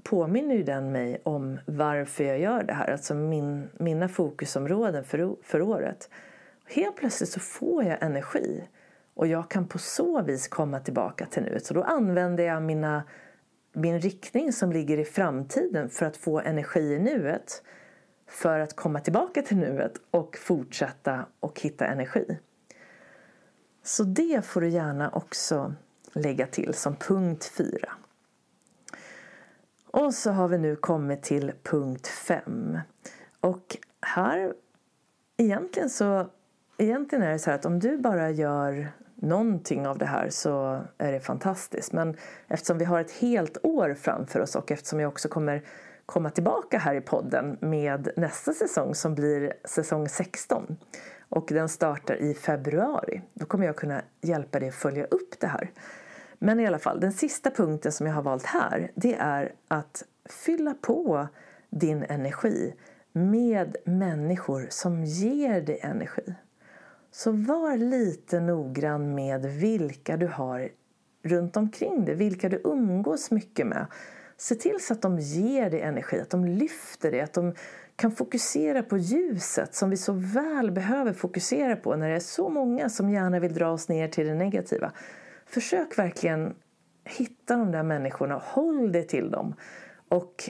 påminner ju den mig om varför jag gör det här, alltså min, mina fokusområden för, för året. Helt plötsligt så får jag energi och jag kan på så vis komma tillbaka till nuet. Så då använder jag mina, min riktning som ligger i framtiden för att få energi i nuet för att komma tillbaka till nuet och fortsätta och hitta energi. Så det får du gärna också lägga till som punkt 4. Och så har vi nu kommit till punkt 5. Och här egentligen så egentligen är det så här att om du bara gör någonting av det här så är det fantastiskt. Men eftersom vi har ett helt år framför oss och eftersom jag också kommer komma tillbaka här i podden med nästa säsong som blir säsong 16 och den startar i februari. Då kommer jag kunna hjälpa dig att följa upp det här. Men i alla fall, den sista punkten som jag har valt här det är att fylla på din energi med människor som ger dig energi. Så var lite noggrann med vilka du har runt omkring dig, vilka du umgås mycket med. Se till så att de ger dig energi, att de lyfter dig, att de kan fokusera på ljuset som vi så väl behöver fokusera på när det är så många som gärna vill dra oss ner till det negativa. Försök verkligen hitta de där människorna, håll dig till dem och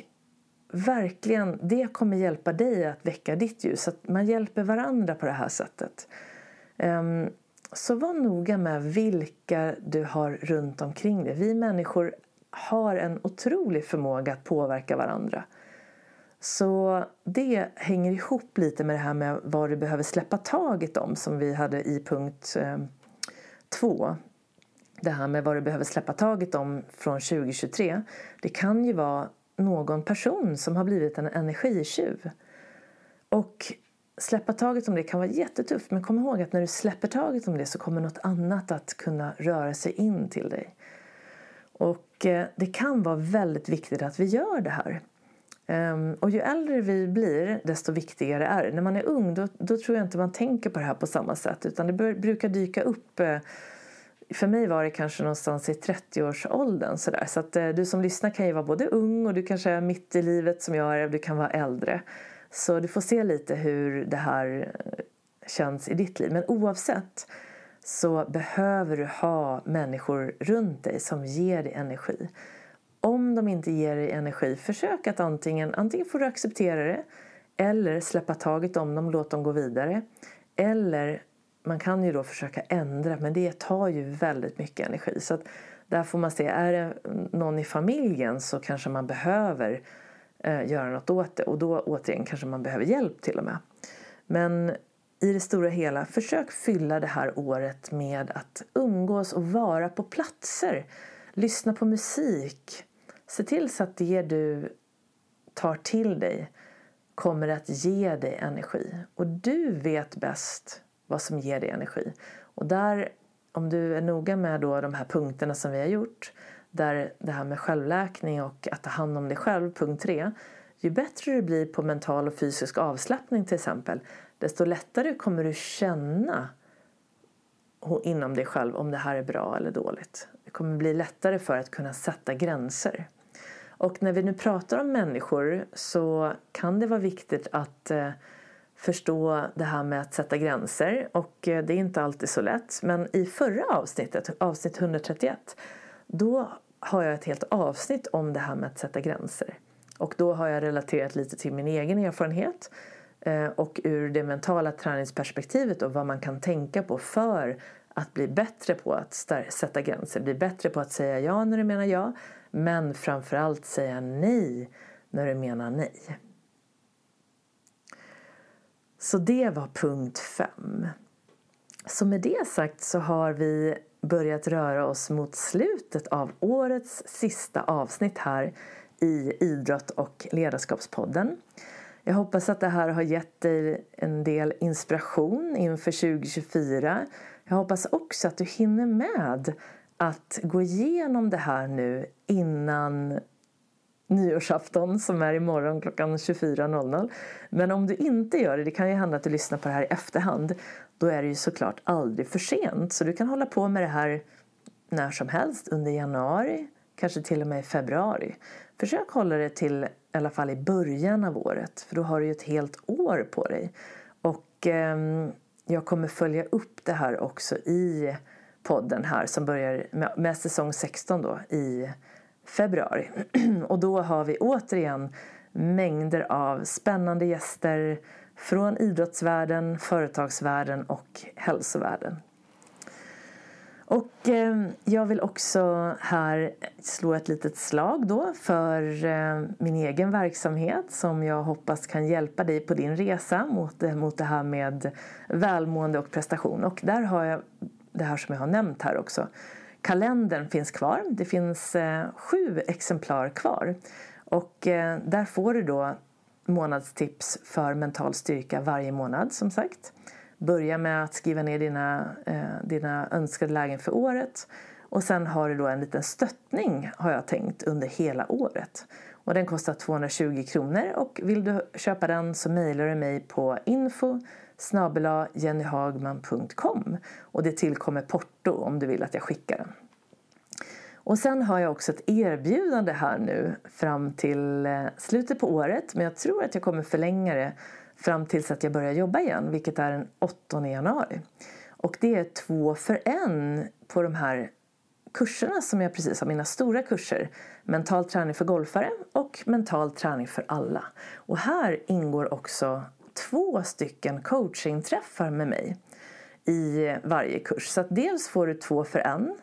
verkligen, det kommer hjälpa dig att väcka ditt ljus. Att man hjälper varandra på det här sättet. Ehm, så var noga med vilka du har runt omkring dig. Vi människor har en otrolig förmåga att påverka varandra. Så det hänger ihop lite med det här med vad du behöver släppa taget om som vi hade i punkt ehm, två. Det här med vad du behöver släppa taget om från 2023. Det kan ju vara någon person som har blivit en energitjuv. Och släppa taget om det kan vara jättetufft men kom ihåg att när du släpper taget om det så kommer något annat att kunna röra sig in till dig. Och eh, det kan vara väldigt viktigt att vi gör det här. Ehm, och ju äldre vi blir desto viktigare är det. När man är ung då, då tror jag inte man tänker på det här på samma sätt utan det brukar dyka upp eh, för mig var det kanske någonstans i 30-årsåldern. Så att eh, du som lyssnar kan ju vara både ung och du kanske är mitt i livet som jag är du kan vara äldre. Så du får se lite hur det här eh, känns i ditt liv. Men oavsett så behöver du ha människor runt dig som ger dig energi. Om de inte ger dig energi, försök att antingen, antingen får du acceptera det eller släppa taget om dem, låt dem gå vidare. Eller man kan ju då försöka ändra men det tar ju väldigt mycket energi. Så att där får man se, är det någon i familjen så kanske man behöver eh, göra något åt det. Och då återigen kanske man behöver hjälp till och med. Men i det stora hela, försök fylla det här året med att umgås och vara på platser. Lyssna på musik. Se till så att det du tar till dig kommer att ge dig energi. Och du vet bäst vad som ger dig energi. Och där, om du är noga med då de här punkterna som vi har gjort där det här med självläkning och att ta hand om dig själv, punkt 3. Ju bättre du blir på mental och fysisk avslappning till exempel desto lättare kommer du känna inom dig själv om det här är bra eller dåligt. Det kommer bli lättare för att kunna sätta gränser. Och när vi nu pratar om människor så kan det vara viktigt att eh, förstå det här med att sätta gränser och eh, det är inte alltid så lätt. Men i förra avsnittet, avsnitt 131, då har jag ett helt avsnitt om det här med att sätta gränser. Och då har jag relaterat lite till min egen erfarenhet eh, och ur det mentala träningsperspektivet och vad man kan tänka på för att bli bättre på att sätta gränser, bli bättre på att säga ja när du menar ja men framförallt säga nej när du menar nej. Så det var punkt fem. Så med det sagt så har vi börjat röra oss mot slutet av årets sista avsnitt här i Idrott och ledarskapspodden. Jag hoppas att det här har gett dig en del inspiration inför 2024. Jag hoppas också att du hinner med att gå igenom det här nu innan nyårsafton som är imorgon klockan 24.00. Men om du inte gör det, det kan ju hända att du lyssnar på det här i efterhand, då är det ju såklart aldrig för sent. Så du kan hålla på med det här när som helst under januari, kanske till och med i februari. Försök hålla det till i alla fall i början av året, för då har du ju ett helt år på dig. Och eh, jag kommer följa upp det här också i podden här som börjar med, med säsong 16 då i februari. (clears throat) Och då har vi återigen mängder av spännande gäster från idrottsvärlden, företagsvärlden och hälsovärlden. Och eh, jag vill också här slå ett litet slag då för eh, min egen verksamhet som jag hoppas kan hjälpa dig på din resa mot, eh, mot det här med välmående och prestation. Och där har jag det här som jag har nämnt här också. Kalendern finns kvar. Det finns eh, sju exemplar kvar. Och eh, där får du då månadstips för mental styrka varje månad som sagt. Börja med att skriva ner dina, eh, dina önskade lägen för året. Och sen har du då en liten stöttning har jag tänkt under hela året. Och den kostar 220 kronor och vill du köpa den så mejlar du mig på info jennyhagman.com och det tillkommer porto om du vill att jag skickar den. Och sen har jag också ett erbjudande här nu fram till eh, slutet på året men jag tror att jag kommer förlänga det fram tills att jag börjar jobba igen vilket är den 8 januari. Och det är två för en på de här kurserna som jag precis har, mina stora kurser. Mental träning för golfare och mental träning för alla. Och här ingår också två stycken coachingträffar med mig i varje kurs. Så att dels får du två för en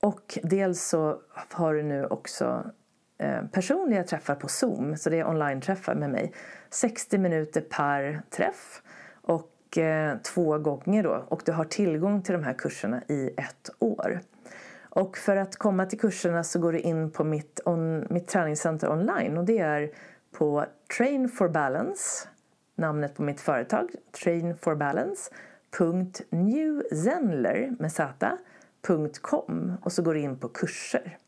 och dels så har du nu också eh, personliga träffar på Zoom, så det är online-träffar med mig. 60 minuter per träff och eh, två gånger då. Och du har tillgång till de här kurserna i ett år. Och för att komma till kurserna så går du in på mitt, on, mitt träningscenter online och det är på Train for Balance namnet på mitt företag, Train for Balance, .newzenler med z.com och så går du in på kurser.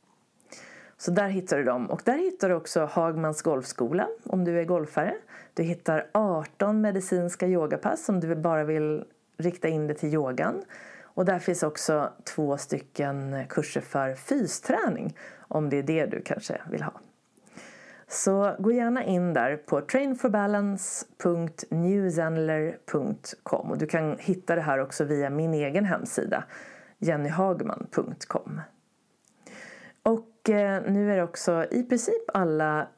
Så där hittar du dem. Och där hittar du också Hagmans golfskola om du är golfare. Du hittar 18 medicinska yogapass om du bara vill rikta in dig till yogan. Och där finns också två stycken kurser för fysträning om det är det du kanske vill ha. Så gå gärna in där på trainforbalance.newzenler.com och du kan hitta det här också via min egen hemsida jennyhagman.com. Och eh, nu är det också i princip alla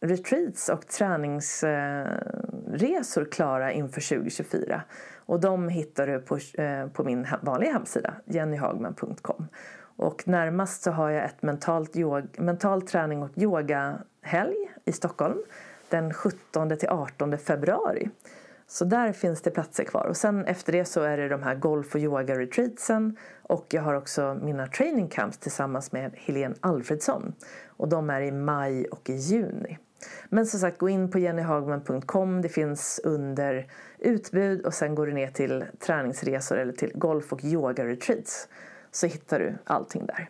retreats och träningsresor klara inför 2024. Och de hittar du på, eh, på min vanliga hemsida jennyhagman.com. Och närmast så har jag ett mentalt yoga, mental träning och yoga helg i Stockholm den 17 till 18 februari. Så där finns det platser kvar. Och sen efter det så är det de här golf och yoga retreatsen och jag har också mina training camps tillsammans med Helene Alfredsson. Och de är i maj och i juni. Men som sagt, gå in på jennyhagman.com. Det finns under utbud och sen går du ner till träningsresor eller till golf och yoga retreats så hittar du allting där.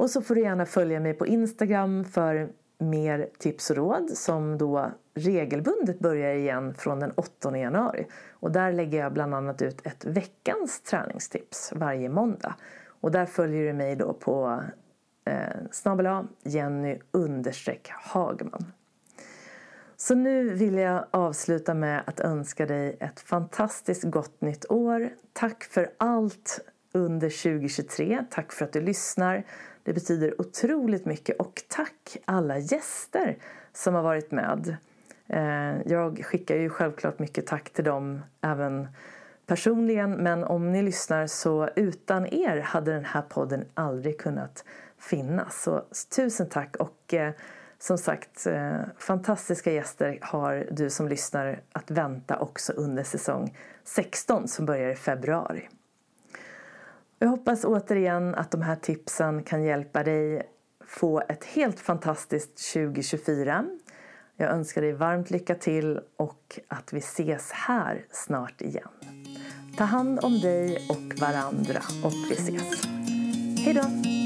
Och så får du gärna följa mig på Instagram för mer tips och råd som då regelbundet börjar igen från den 8 januari. Och där lägger jag bland annat ut ett veckans träningstips varje måndag. Och där följer du mig då på eh, snabel Jenny understreck Hagman. Så nu vill jag avsluta med att önska dig ett fantastiskt gott nytt år. Tack för allt under 2023. Tack för att du lyssnar. Det betyder otroligt mycket och tack alla gäster som har varit med. Eh, jag skickar ju självklart mycket tack till dem även personligen men om ni lyssnar så utan er hade den här podden aldrig kunnat finnas. Så tusen tack och eh, som sagt eh, fantastiska gäster har du som lyssnar att vänta också under säsong 16 som börjar i februari. Jag hoppas återigen att de här tipsen kan hjälpa dig få ett helt fantastiskt 2024. Jag önskar dig varmt lycka till och att vi ses här snart igen. Ta hand om dig och varandra och vi ses. Hej då!